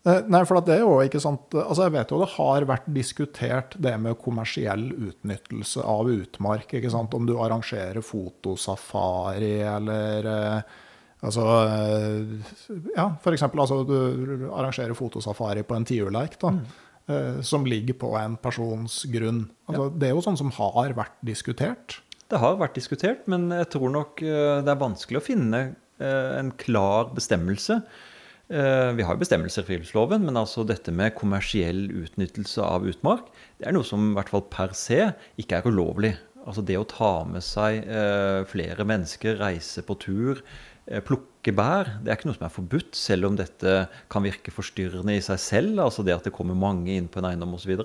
S2: Eh, nei, for det er jo ikke sant Altså Jeg vet jo det har vært diskutert det med kommersiell utnyttelse av utmark. ikke sant Om du arrangerer fotosafari eller eh, Altså eh, Ja, f.eks. Altså, du arrangerer fotosafari på en tiurleik. da, mm. Som ligger på en persons grunn. Altså, ja. Det er jo sånn som har vært diskutert.
S3: Det har vært diskutert, men jeg tror nok det er vanskelig å finne en klar bestemmelse Eh, vi har bestemmelser i friluftsloven, men altså dette med kommersiell utnyttelse av utmark, det er noe som i hvert fall per se ikke er ulovlig. Altså det å ta med seg eh, flere mennesker, reise på tur, Eh, plukke bær. Det er ikke noe som er forbudt, selv om dette kan virke forstyrrende i seg selv. altså Det at det kommer mange inn på en eiendom osv.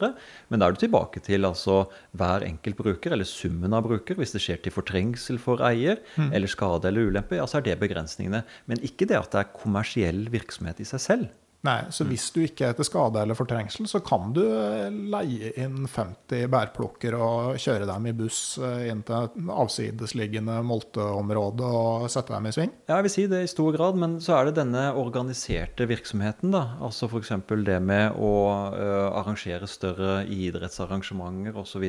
S3: Men da er du tilbake til altså hver enkelt bruker, eller summen av bruker. Hvis det skjer til fortrengsel for eier, mm. eller skade eller ulempe, ja, så er det begrensningene. Men ikke det at det er kommersiell virksomhet i seg selv.
S2: Nei, så mm. hvis du ikke er til skade eller fortrengsel, så kan du eh, leie inn 50 bærplukker og kjøre dem i buss eh, inn til et avsidesliggende molteområde og sette dem i sving?
S3: Ja, jeg vil si det i stor grad, men så er det denne organiserte virksomheten, da. Altså f.eks. det med å uh, arrangere større idrettsarrangementer osv.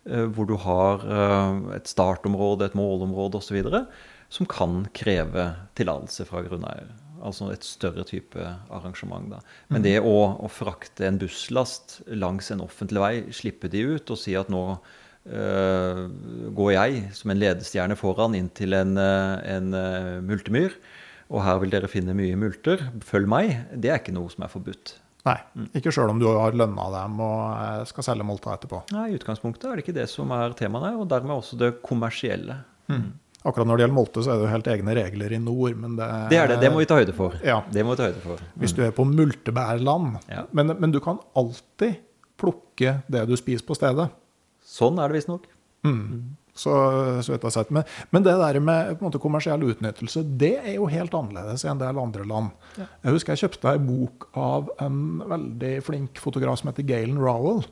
S3: Hvor du har et startområde, et målområde osv. som kan kreve tillatelse fra grunneier. Altså et større type arrangement. Da. Men mm. det å, å, frakte en busslast langs en offentlig vei, slippe de ut og si at nå øh, går jeg som en ledestjerne foran inn til en, uh, en uh, multemyr og her vil dere finne mye multer, følg meg, det er ikke noe som er forbudt.
S2: Nei, ikke sjøl om du har lønna dem og eh, skal selge molta etterpå.
S3: Nei, I utgangspunktet er det ikke det som er temaene, og dermed også det kommersielle.
S2: Akkurat når det gjelder molte, så er det jo helt egne regler i nord, men det
S3: Det er det, det må vi ta høyde for.
S2: Ja.
S3: Det må vi ta høyde for.
S2: Hvis du er på multebærland.
S3: Ja.
S2: Men, men du kan alltid plukke det du spiser på stedet.
S3: Sånn er det visstnok.
S2: Så, så vet jeg sett. Men, men det der med på en måte, kommersiell utnyttelse, det er jo helt annerledes i en del andre land. Jeg husker jeg kjøpte ei bok av en veldig flink fotograf som heter Galen Rowell,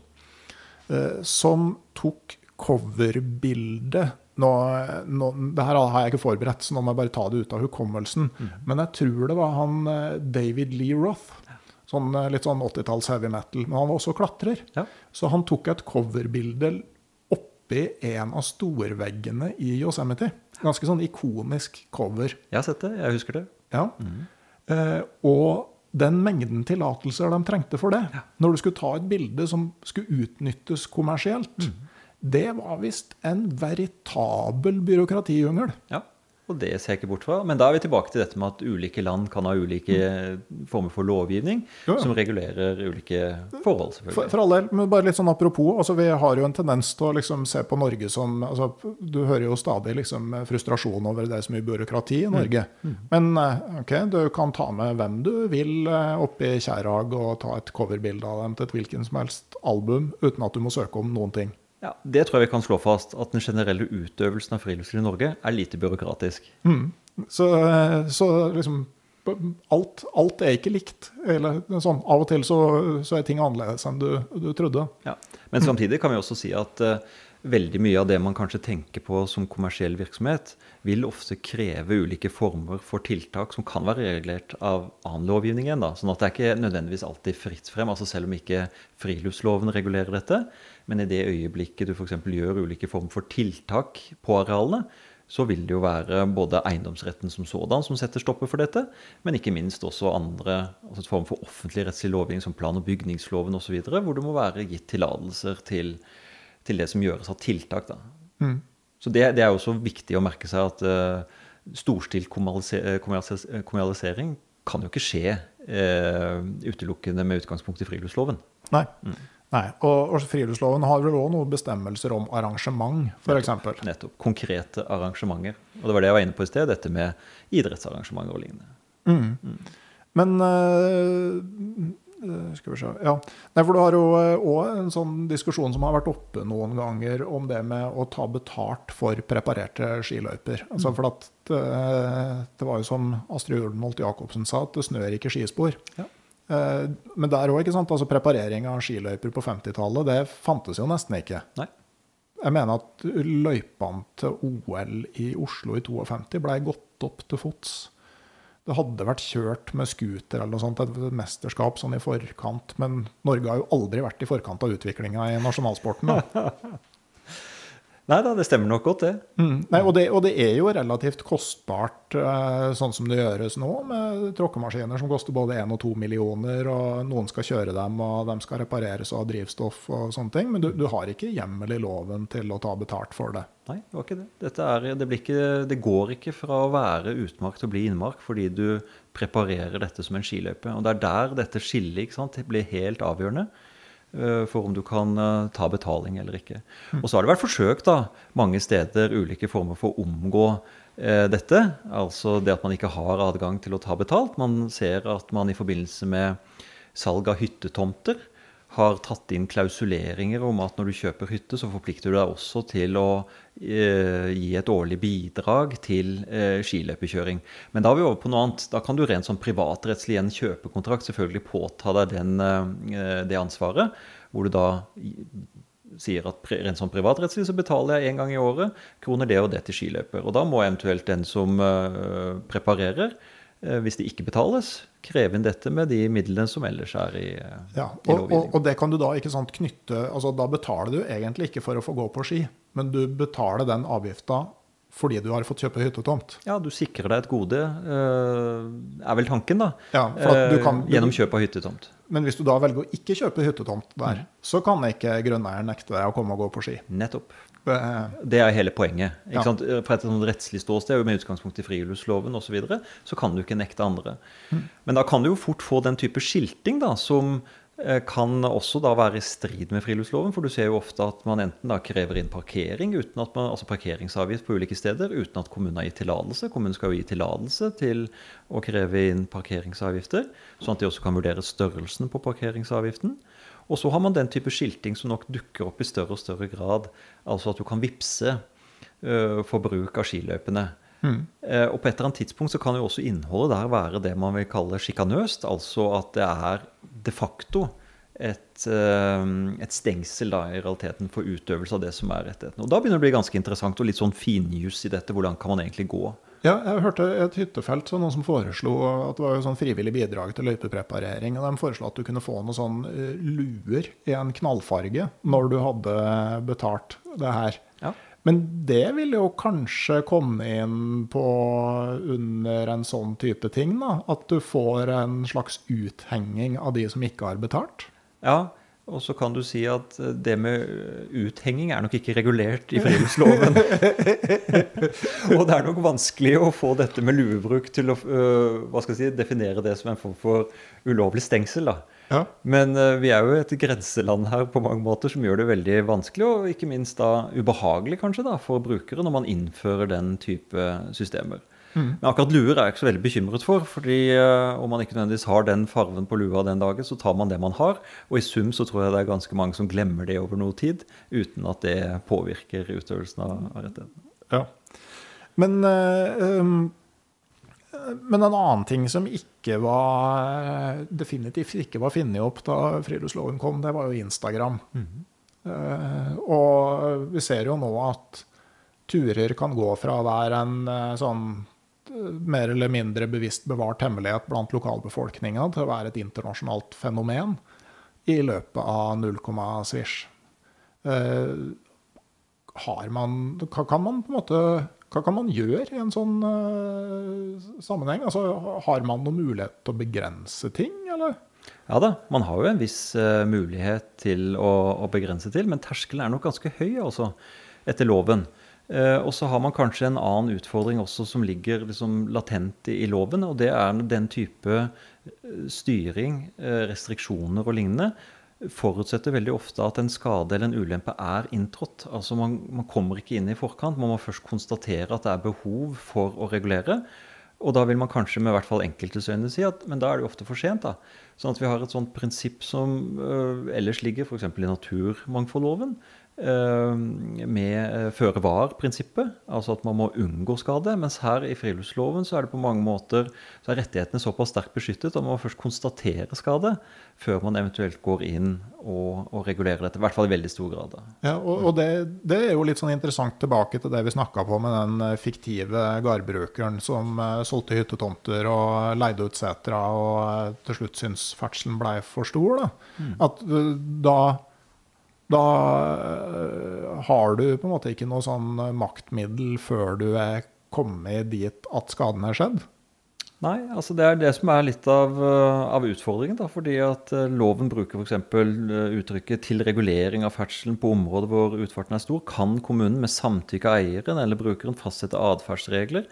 S2: eh, som tok coverbildet nå, nå, det her har jeg ikke forberedt, så nå må jeg bare ta det ut av hukommelsen. Men jeg tror det var han eh, David Lee Roth. Sånn, eh, litt sånn 80-talls heavy metal. Men han var også klatrer.
S3: Ja.
S2: Så han tok et coverbilde oppi en av storveggene i Yosemite. Ganske sånn ikonisk cover.
S3: Jeg har sett det, jeg husker det.
S2: Ja. Eh, og den mengden tillatelser de trengte for det, når du skulle ta et bilde som skulle utnyttes kommersielt, det var visst en veritabel byråkratijungel.
S3: Ja, og det ser jeg ikke bort fra. Men da er vi tilbake til dette med at ulike land kan ha ulike former for lovgivning
S2: Ja, ja.
S3: som regulerer ulike forhold,
S2: For,
S3: selvfølgelig.
S2: for all del, men bare litt sånn apropos, altså vi har jo en tendens til å liksom se på Norge som altså, Du hører jo stadig liksom frustrasjon over det er så mye byråkrati i Norge. Men eh, ok, du kan ta med hvem du vil oppi opp i Kjærag og ta et coverbilde av dem til et hvilken som helst album uten at du må søke om noen ting.
S3: Ja, Det tror jeg vi kan slå fast, at den generelle utøvelsen av friluftsliv i Norge er lite byråkratisk.
S2: Så, eh, så liksom alt, alt er ikke likt. Eller, sånn, av og til så, så er ting annerledes enn du, du trodde.
S3: Ja. Men samtidig kan vi også si at uh, veldig mye av det man kanskje tenker på som kommersiell virksomhet, vil ofte kreve ulike former for tiltak som kan være regulert av annen lovgivning igjen. Da. Sånn at det er ikke nødvendigvis alltid fritt frem, altså selv om ikke friluftsloven regulerer dette. Men i det øyeblikket du f.eks. gjør ulike former for tiltak på arealene, så vil det jo være både eiendomsretten som sådan som setter stopper for dette, men ikke minst også andre altså et form for offentlig rettslig lovgivning som plan- og bygningsloven osv., hvor det må være gitt tillatelser til, til det som gjøres av tiltak. Da. Så det, det er også viktig å merke seg at uh, storstilt kommunalise- kommunalisering kan jo ikke skje uh, utelukkende med utgangspunkt i friluftsloven.
S2: Nei. Nei. Og, og friluftsloven har vel òg noen bestemmelser om arrangement, f.eks.
S3: Nettopp. Konkrete arrangementer. Og det var det jeg var inne på i sted, dette med idrettsarrangementer og lignende.
S2: Men øh, Skal vi se Ja. Nei, for du har jo òg en sånn diskusjon som har vært oppe noen ganger om det med å ta betalt for preparerte skiløyper. Altså for at det, det var jo som Astrid Ulenholt Jacobsen sa, at det snør ikke skispor.
S3: Ja.
S2: Eh, Men der òg. Altså preparering av skiløyper på 50-tallet, det fantes jo nesten ikke.
S3: Nei.
S2: Jeg mener at løypene til OL i Oslo i 52 blei gått opp til fots. Det hadde vært kjørt med scooter eller noe sånt, et mesterskap sånn i forkant. Men Norge har jo aldri vært i forkant av utviklinga i nasjonalsporten. Da. [LAUGHS]
S3: Nei da, det stemmer nok godt, det.
S2: Mm. Nei, og, det, og det er jo relativt kostbart, eh, sånn som det gjøres nå, med tråkkemaskiner som koster både 1 og 2 millioner, og noen skal kjøre dem, og de skal repareres og ha drivstoff og sånne ting. Men du, du har ikke hjemmel i loven til å ta betalt for det.
S3: Nei, det var ikke det. Dette er, det, blir ikke, det går ikke fra å være utmark til å bli innmark fordi du preparerer dette som en skiløype. Og det er der dette skillet blir helt avgjørende for om du kan eh, ta betaling eller ikke. Og så har det vært forsøkt da, mange steder ulike former for å omgå eh, dette. Altså det at man ikke har adgang til å ta betalt. Man ser at man i forbindelse med salg av hyttetomter har tatt inn klausuleringer om at når du kjøper hytte, så forplikter du deg også til å eh, gi et årlig bidrag til eh, skiløpekjøring. Men da er vi over på noe annet. Da kan du rent sånn privatrettslig i en kjøpekontrakt selvfølgelig påta deg den, eh, det ansvaret, hvor du da sier at rent sånn privatrettslig så betaler jeg en gang i året kroner det og det til skiløper. Og da må eventuelt den som eh, preparerer, eh, hvis det ikke betales, kreve inn dette med de midlene som ellers er i, eh,
S2: Ja, og, i
S3: lovgivningen.
S2: og det kan du da ikke sant knytte altså Da betaler du egentlig ikke for å få gå på ski, men du betaler den avgifta fordi du har fått kjøpe hyttetomt.
S3: Ja, du sikrer deg et gode, eh, er vel tanken, da.
S2: Ja, for at du
S3: Eh,
S2: kan-
S3: Gjennom kjøp av hyttetomt.
S2: Men hvis du da velger å ikke kjøpe hyttetomt der, så kan ikke grunneieren nekte deg å komme og gå på ski.
S3: Nettopp.
S2: Det,
S3: er hele poenget. Ikke
S2: Ja.
S3: sant? Fra et sånt rettslig ståsted, med utgangspunkt i friluftsloven osv., så, videre, så kan du ikke nekte andre. Men da kan du jo fort få den type skilting da, som eh, kan også da være i strid med friluftsloven. For du ser jo ofte at man enten da krever inn parkering, uten at man, altså parkeringsavgift på ulike steder, uten at kommunen har gitt tillatelse. Kommunen skal jo gi tillatelse til å kreve inn parkeringsavgifter, sånn at de også kan vurdere størrelsen på parkeringsavgiften. Og så har man den type skilting som nok dukker opp i større og større grad. Altså at du kan vippse uh, for bruk av skiløypene. Eh, og på et eller annet tidspunkt så kan jo også innholdet der være det man vil kalle sjikanøst. Altså at det er de facto et, uh, et stengsel da, i realiteten for utøvelse av det som er rettigheten. Og da begynner det å bli ganske interessant og litt sånn finjus i dette. Hvordan kan man egentlig gå?
S2: Ja, jeg hørte et hyttefelt så noen som foreslo at det var jo sånn frivillig bidrag til løypepreparering. og De foreslo at du kunne få noen sånn eh, luer i en knallfarge når du hadde betalt det her.
S3: Ja.
S2: Men det ville jo kanskje komme inn på under en sånn type ting, da. At du får en slags uthenging av de som ikke har betalt.
S3: Ja, og så kan du si at eh, det med uthenging er nok ikke regulert i friluftsloven. [LAUGHS] og det er nok vanskelig å få dette med luebruk til å jeg si, definere det som en form for ulovlig stengsel.
S2: Ja.
S3: Men vi er jo et grenseland her på mange måter som gjør det veldig vanskelig, og ikke minst da ubehagelig kanskje da, for brukere når man innfører den type systemer. Men akkurat luer er jeg ikke så veldig bekymret for. fordi uh, om man ikke nødvendigvis har den farven på lua den dagen, så tar man det man har. Og i sum så tror jeg det er ganske mange som glemmer det over noe tid, uten at det påvirker utøvelsen av av rettigheten.
S2: Ja. Men, uh, um, men en annen ting som ikke var definitivt ikke var funnet opp da friluftsloven kom, det var jo Instagram. Eh, og vi ser jo nå at turer kan gå fra å være en uh, sånn mer eller mindre bevisst bevart hemmelighet blant lokalbefolkninga til å være et internasjonalt fenomen i løpet av 0, svisj. Eh, har man, hva kan man på en måte hva kan man gjøre i en sånn eh, sammenheng? Altså, har man noen mulighet til å begrense ting, eller?
S3: Ja da, man har jo en viss uh, mulighet til å, å begrense til, men terskelen er nok ganske høy altså, etter loven. Eh, og så har man kanskje en annen utfordring også som ligger liksom latent i, loven, og det er den type eh, styring, eh, restriksjoner og lignende, forutsetter veldig ofte at en skade eller en ulempe er inntrådt. Altså man, man kommer ikke inn i forkant, man må først konstatere at det er behov for å regulere. Og da vil man kanskje med hvert fall enkeltes øyne si at men da er det jo ofte for sent. da. Sånn at vi har et sånt prinsipp som ø, ellers ligger f.eks. i naturmangfoldloven, med øh, føre var-prinsippet, altså at man må unngå skade. Mens her i friluftsloven så er det på mange måter så er rettighetene såpass sterkt beskyttet at man må først konstatere skade før man eventuelt går inn og, og regulerer dette. I hvert fall i veldig stor grad.
S2: Ja, og, og det, det er jo litt sånn interessant tilbake til det vi snakka på med den eh, fiktive gårdbrukeren som eh, solgte hyttetomter og leide ut setra og eh, til slutt syntes ferdselen blei for stor. Da. At eh, da da eh, har du på en måte ikke noe sånn eh, maktmiddel før du er kommet dit at skaden er skjedd.
S3: Nei, altså det er det som er litt av, øh, av utfordringen. da, fordi at øh, Loven bruker f.eks. uttrykket 'til regulering av ferdselen på områder hvor utfarten er stor', kan kommunen med samtykke av eieren eller brukeren fastsette atferdsregler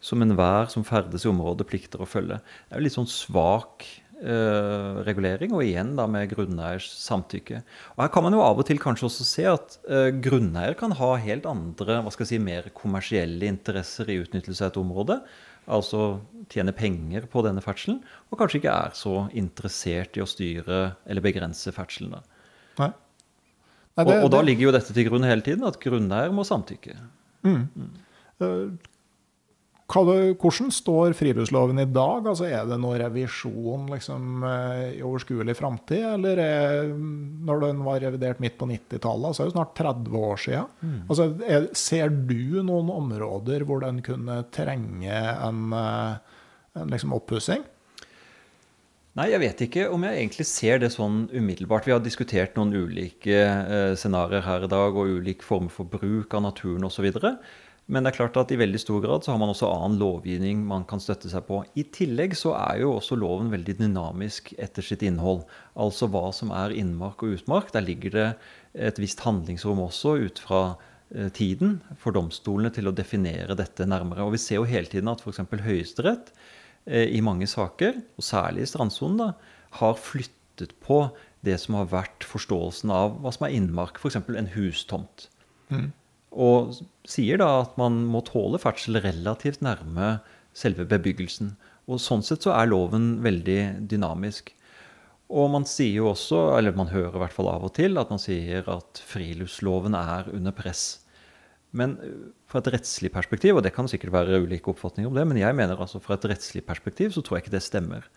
S3: som enhver som ferdes i området plikter å følge. Det er jo litt sånn svak øh, regulering, og igjen da med grunneiers samtykke. Og Her kan man jo av og til kanskje også se at øh, grunneier kan ha helt andre, hva skal jeg si, mer kommersielle interesser i utnyttelse av et område altså tjene penger på denne ferdselen, og kanskje ikke er så interessert i å styre eller begrense ferdselen. da.
S2: Nei. Nei,
S3: Og,
S2: det-
S3: og da
S2: det-
S3: ligger jo dette til grunn hele tiden, at grunneier må samtykke.
S2: Mm. hva det, hvordan står friluftsloven i dag? Altså, er det noe revisjon liksom, eh, i overskuelig framtid? Eller er, når den var revidert midt på 90-tallet, så er det snart 30 år siden. Altså, er, ser du noen områder hvor den kunne trenge en, eh, en liksom oppussing?
S3: Nei, jeg vet ikke om jeg egentlig ser det sånn umiddelbart. Vi har diskutert noen ulike eh, scenarioer her i dag, og ulike former for bruk av naturen osv. Men det er klart at i veldig stor grad så har man også annen lovgivning man kan støtte seg på. I tillegg så er jo også loven veldig dynamisk etter sitt innhold. Altså hva som er innmark og utmark. Der ligger det et visst handlingsrom også ut fra eh, tiden for domstolene til å definere dette nærmere. Og vi ser jo hele tiden at f.eks. Høyesterett eh, i mange saker, og særlig i strandsonen, da, har flyttet på det som har vært forståelsen av hva som er innmark, f.eks. en hustomt. Mm. Og sier da at man må tåle ferdsel relativt nærme selve bebyggelsen. Og sånn sett så er loven veldig dynamisk. Og man sier jo også, eller man hører i hvert fall av og til, at man sier at friluftsloven er under press. Men øh, fra et rettslig perspektiv, og det kan sikkert være ulike oppfatninger om det, men jeg mener altså fra et rettslig perspektiv så tror jeg ikke det stemmer.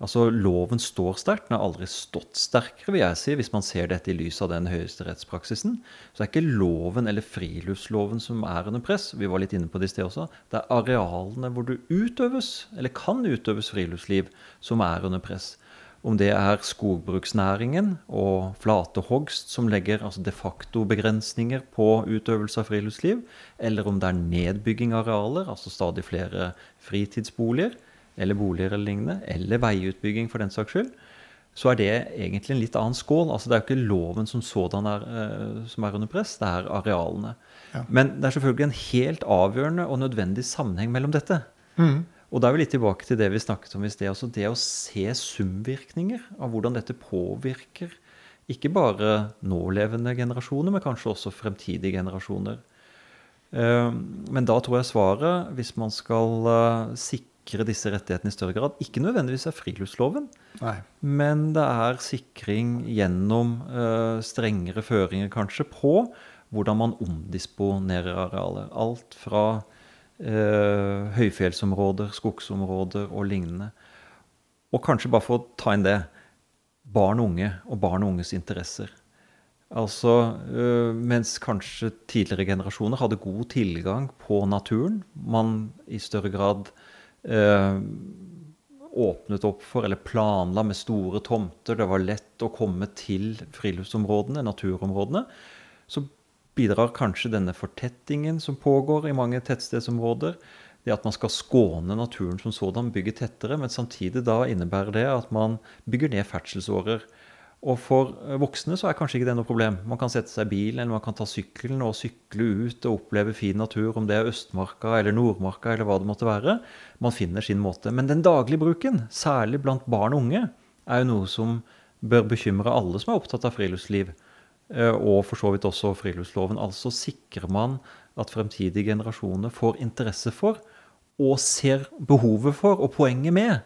S3: Altså Loven står sterkt. Den har aldri stått sterkere, vil jeg si, hvis man ser dette i lys av den høyeste rettspraksisen. Så er ikke loven eller friluftsloven som er under press. Vi var litt inne på det i sted også. Det er arealene hvor du utøves, eller kan utøves friluftsliv, som er under press. Om det er skogbruksnæringen og flatehogst som legger altså de facto begrensninger på utøvelse av friluftsliv, eller om det er nedbygging av arealer, altså stadig flere fritidsboliger, eller boliger eller lignende, eller veiutbygging for den saks skyld, så er det egentlig en litt annen skål. Altså Det er jo ikke loven som sådan er, uh, som er under press, det er arealene. Ja. Men det er selvfølgelig en helt avgjørende og nødvendig sammenheng mellom dette. Mm. Og da er vi litt tilbake til det vi snakket om i sted. altså Det å se sumvirkninger av hvordan dette påvirker ikke bare nålevende generasjoner, men kanskje også fremtidige generasjoner. Uh, men da tror jeg svaret, hvis man skal uh, sikre sikre disse rettighetene i større grad. Ikke nødvendigvis er friluftsloven, Nei. men det er sikring gjennom uh, strengere føringer kanskje på hvordan man omdisponerer arealet. Alt fra uh, høyfjellsområder, skogsområder og lignende. Og kanskje bare for å ta inn det barn og unge og barn og unges interesser. Altså, øh, Mens kanskje tidligere generasjoner hadde god tilgang på naturen, man i større grad eh, åpnet opp for, eller planla med store tomter, det var lett å komme til friluftsområdene, naturområdene, så bidrar kanskje denne fortettingen som pågår i mange tettstedsområder, det at man skal skåne naturen som sådan, bygge tettere, men samtidig da innebærer det at man bygger ned ferdselsårer. Og for eh, voksne så er kanskje ikke det noe problem. Man kan sette seg i bilen eller man kan ta sykkelen og sykle ut og oppleve fin natur, om det er Østmarka eller Nordmarka eller hva det måtte være. Man finner sin måte. Men den daglige bruken, særlig blant barn og unge, er jo noe som bør bekymre alle som er opptatt av friluftsliv. Eh, og for så vidt også friluftsloven. Altså sikrer man at fremtidige generasjoner får interesse for og ser behovet for og poenget med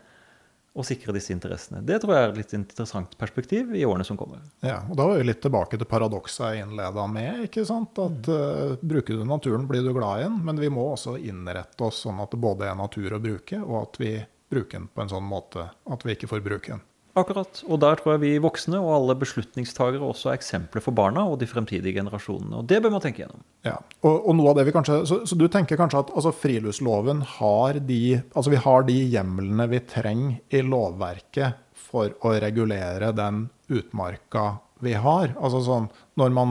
S3: å sikre disse interessene. Det tror jeg er et litt interessant perspektiv i årene som kommer.
S2: Ja, og Da er vi litt tilbake til paradokset jeg innleda med. ikke sant? At uh, Bruker du naturen, blir du glad i den. Men vi må også innrette oss sånn at det både er natur å bruke, og at vi bruker den på en sånn måte at vi ikke får bruke den.
S3: Akkurat. Og der tror jeg vi voksne og alle beslutningstagere også er eksempler for barna og de fremtidige generasjonene. Og det bør man tenke gjennom.
S2: Ja, og, og noe av det vi kanskje, Så, så du tenker kanskje at altså, friluftsloven har de altså vi har de hjemlene vi trenger i lovverket for å regulere den utmarka vi har? Altså sånn når man,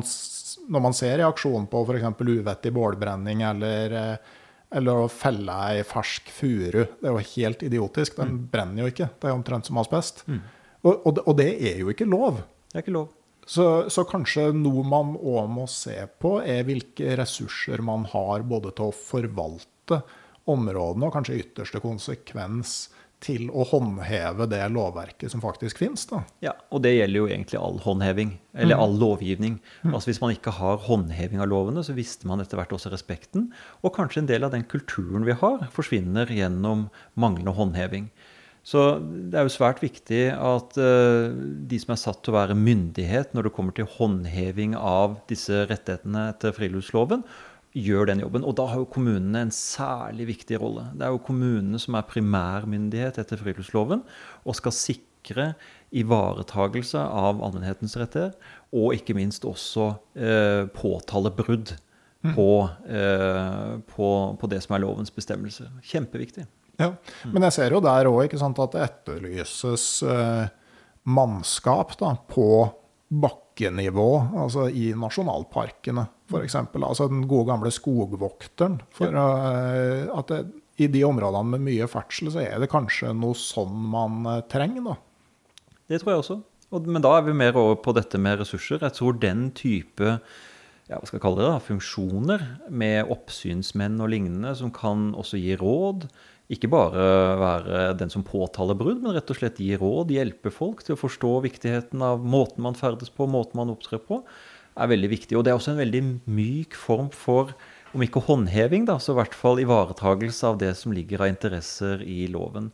S2: når man ser reaksjonen på f.eks. uvettig bålbrenning eller eh, eller å felle ei fersk furu. Det er jo helt idiotisk. Den mm. brenner jo ikke. Det er omtrent som asbest. Mm. Og, og, og, det er jo ikke lov.
S3: Det er ikke lov.
S2: Så, så kanskje noe man òg må se på, er hvilke ressurser man har både til å forvalte områdene, og kanskje i ytterste konsekvens til å håndheve det lovverket som faktisk finnes. Da.
S3: Ja, og det gjelder jo egentlig all håndheving, eller mm. all lovgivning. Mm. Altså Hvis man ikke har håndheving av lovene, så visste man etter hvert også respekten. Og kanskje en del av den kulturen vi har, forsvinner gjennom manglende håndheving. Så det er jo svært viktig at uh, de som er satt til å være myndighet når det kommer til håndheving av disse rettighetene etter friluftsloven, gjør den jobben. Og da har jo kommunene en særlig viktig rolle. Det er jo kommunene som er primærmyndighet etter friluftsloven og skal sikre ivaretagelse av allmennhetens rettigheter, og ikke minst også eh, påtale brudd mm. på, eh, på, på, det som er lovens bestemmelser. Kjempeviktig.
S2: Ja, Men jeg ser jo der òg at det etterlyses eh, mannskap da, på bakkenivå, altså i nasjonalparkene f.eks. Altså den gode gamle skogvokteren. For uh, at det, i de områdene med mye ferdsel, så er det kanskje noe sånn man uh, trenger, da.
S3: Det tror jeg også. Og, men da er vi mer over på dette med ressurser. Jeg tror den type ja, hva skal jeg kalle det da, funksjoner med oppsynsmenn og lignende, som kan også gi råd. Ikke bare være den som påtaler brudd, men rett og slett gi råd, hjelpe folk til å forstå viktigheten av måten man ferdes på, måten man opptrer på, er veldig viktig. Og det er også en veldig myk form for, om ikke håndheving, da, så i hvert fall ivaretagelse av det som ligger av interesser i loven.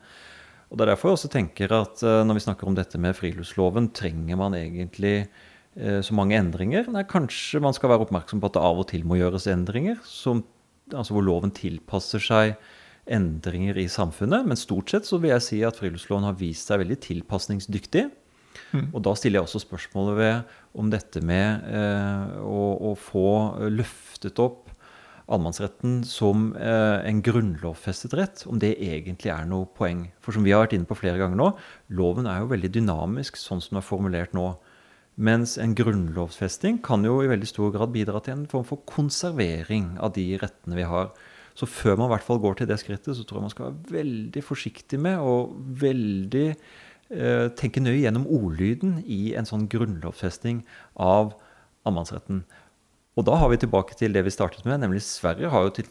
S3: Og Det er derfor jeg også tenker at uh, når vi snakker om dette med friluftsloven, trenger man egentlig uh, så mange endringer? Nei, kanskje man skal være oppmerksom på at det av og til må gjøres endringer, som, altså hvor loven tilpasser seg endringer i samfunnet. Men stort sett så vil jeg si at friluftsloven har vist seg veldig tilpasningsdyktig. Mm. Og da stiller jeg også spørsmålet ved om dette med eh, å, å, få løftet opp allemannsretten som eh, en grunnlovfestet rett, om det egentlig er noe poeng. For som vi har vært inne på flere ganger nå, loven er jo veldig dynamisk sånn som den er formulert nå. Mens en grunnlovfesting kan jo i veldig stor grad bidra til en form for konservering av de rettene vi har. Så før man i hvert fall går til det skrittet, så tror jeg man skal være veldig forsiktig med og veldig eh, tenke nøye gjennom ordlyden i en sånn grunnlovfesting av allemannsretten. Og da har vi tilbake til det vi startet med, nemlig Sverige har jo til,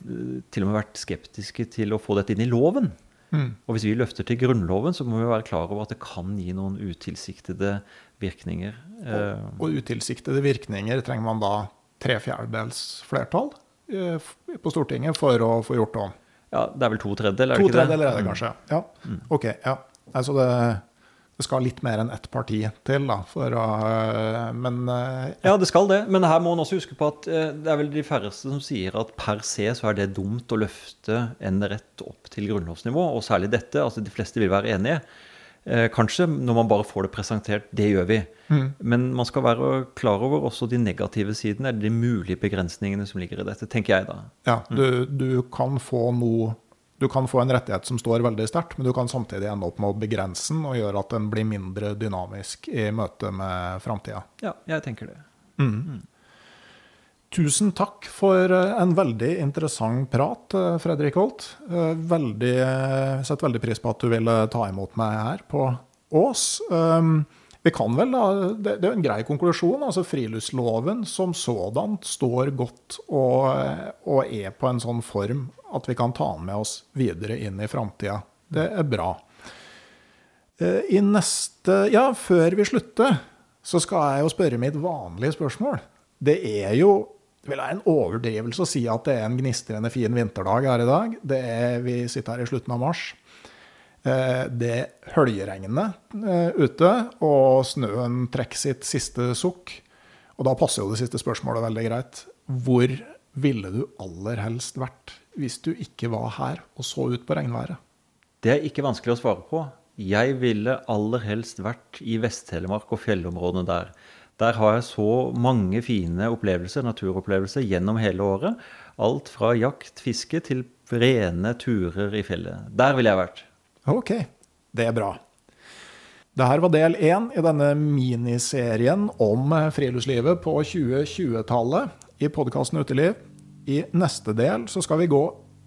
S3: til og med vært skeptiske til å få dette inn i loven. Mm. Og hvis vi løfter til Grunnloven, så må vi være klar over at det kan gi noen utilsiktede virkninger.
S2: Og, eh, og utilsiktede virkninger trenger man da tre fjerdedels flertall? Eh, på Stortinget for å få gjort det om.
S3: Ja, det er vel to tredjedeler?
S2: To tredjedeler er det kanskje. Ja. Mm. Ok. ja. Altså det, det, skal litt mer enn ett parti til, da, for å Men
S3: eh, Ja, det skal det. Men her må man også huske på at eh, det er vel de færreste som sier at per se så er det dumt å løfte en rett opp til grunnlovsnivå, og særlig dette. Altså de fleste vil være enige. Eh, kanskje, når man bare får det presentert. Det gjør vi. Mm. Men man skal være klar over også de negative sidene, eller de mulige begrensningene som ligger i dette, tenker jeg da.
S2: Ja, du, du kan få noe du kan få en rettighet som står veldig sterkt, men du kan samtidig ende opp med å begrense den og gjøre at den blir mindre dynamisk i møte med framtida.
S3: Ja, jeg tenker det.
S2: Mm. Mm. Tusen takk for eh, en veldig interessant prat, eh, Fredrik Holt. Eh, veldig, setter veldig pris på at du ville ta imot meg her på Ås. Vi kan vel da, Det er en grei konklusjon. altså Friluftsloven som sådan står godt og, og, er på en sånn form at vi kan ta den med oss videre inn i framtida. Det er bra. I neste Ja, før vi slutter, så skal jeg jo spørre mitt vanlige spørsmål. Det er jo det vil være en overdrivelse å si at det er en gnistrende fin vinterdag her i dag. Er, vi sitter her i slutten av mars. Eh, det høljeregner eh, ute, og snøen trekker sitt siste sukk. Og da passer jo det siste spørsmålet veldig greit. Hvor ville du aller helst vært hvis du ikke var her og så ut på regnværet?
S3: Det er ikke vanskelig å svare på. Jeg ville aller helst vært i Vest-Telemark og fjellområdene der. Der har jeg så mange fine opplevelser, naturopplevelser gjennom hele året. Alt fra jakt, fiske til rene turer i fjellet. Der ville jeg vært.
S2: Ok, det er bra. Dette var del én i denne miniserien om friluftslivet på 2020-tallet i podkasten Uteliv. I neste del så skal vi gå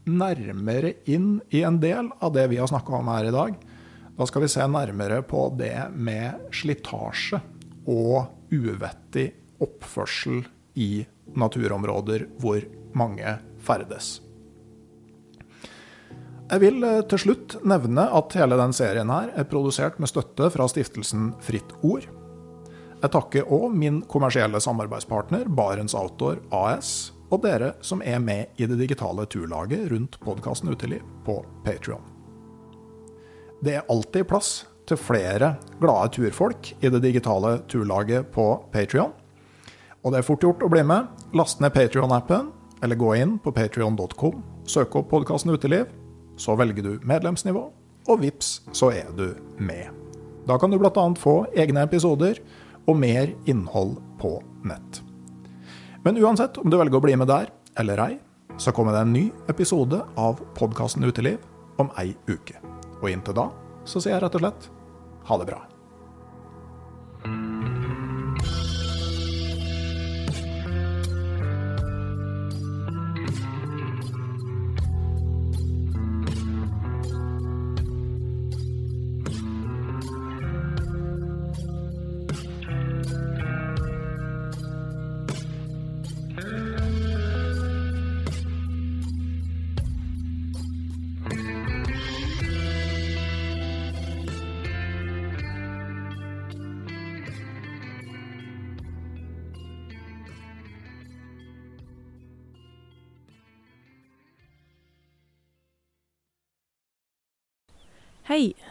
S2: nærmere inn i en del av det vi har snakka om her i dag. Da skal vi se nærmere på det med slitasje og uvettig oppførsel i naturområder hvor mange ferdes. Jeg vil eh, til slutt nevne at hele den serien her er produsert med støtte fra stiftelsen Fritt Ord. Jeg takker òg min kommersielle samarbeidspartner Barents Outdoor AS, og dere som er med i det digitale turlaget rundt podkasten Uteliv på Patrion. Det er alltid plass til flere glade turfolk i det digitale turlaget på Patrion. Og det er fort gjort å bli med. Last ned Patrion-appen, eller gå inn på patrion.com, søk opp podkasten Uteliv. Så velger du medlemsnivå, og vips, så er du med. Da kan du bl.a. få egne episoder og mer innhold på nett. Men uansett om du velger å bli med der eller ei, så kommer det en ny episode av podkasten Uteliv om ei uke. Og inntil da så sier jeg rett og slett ha det bra.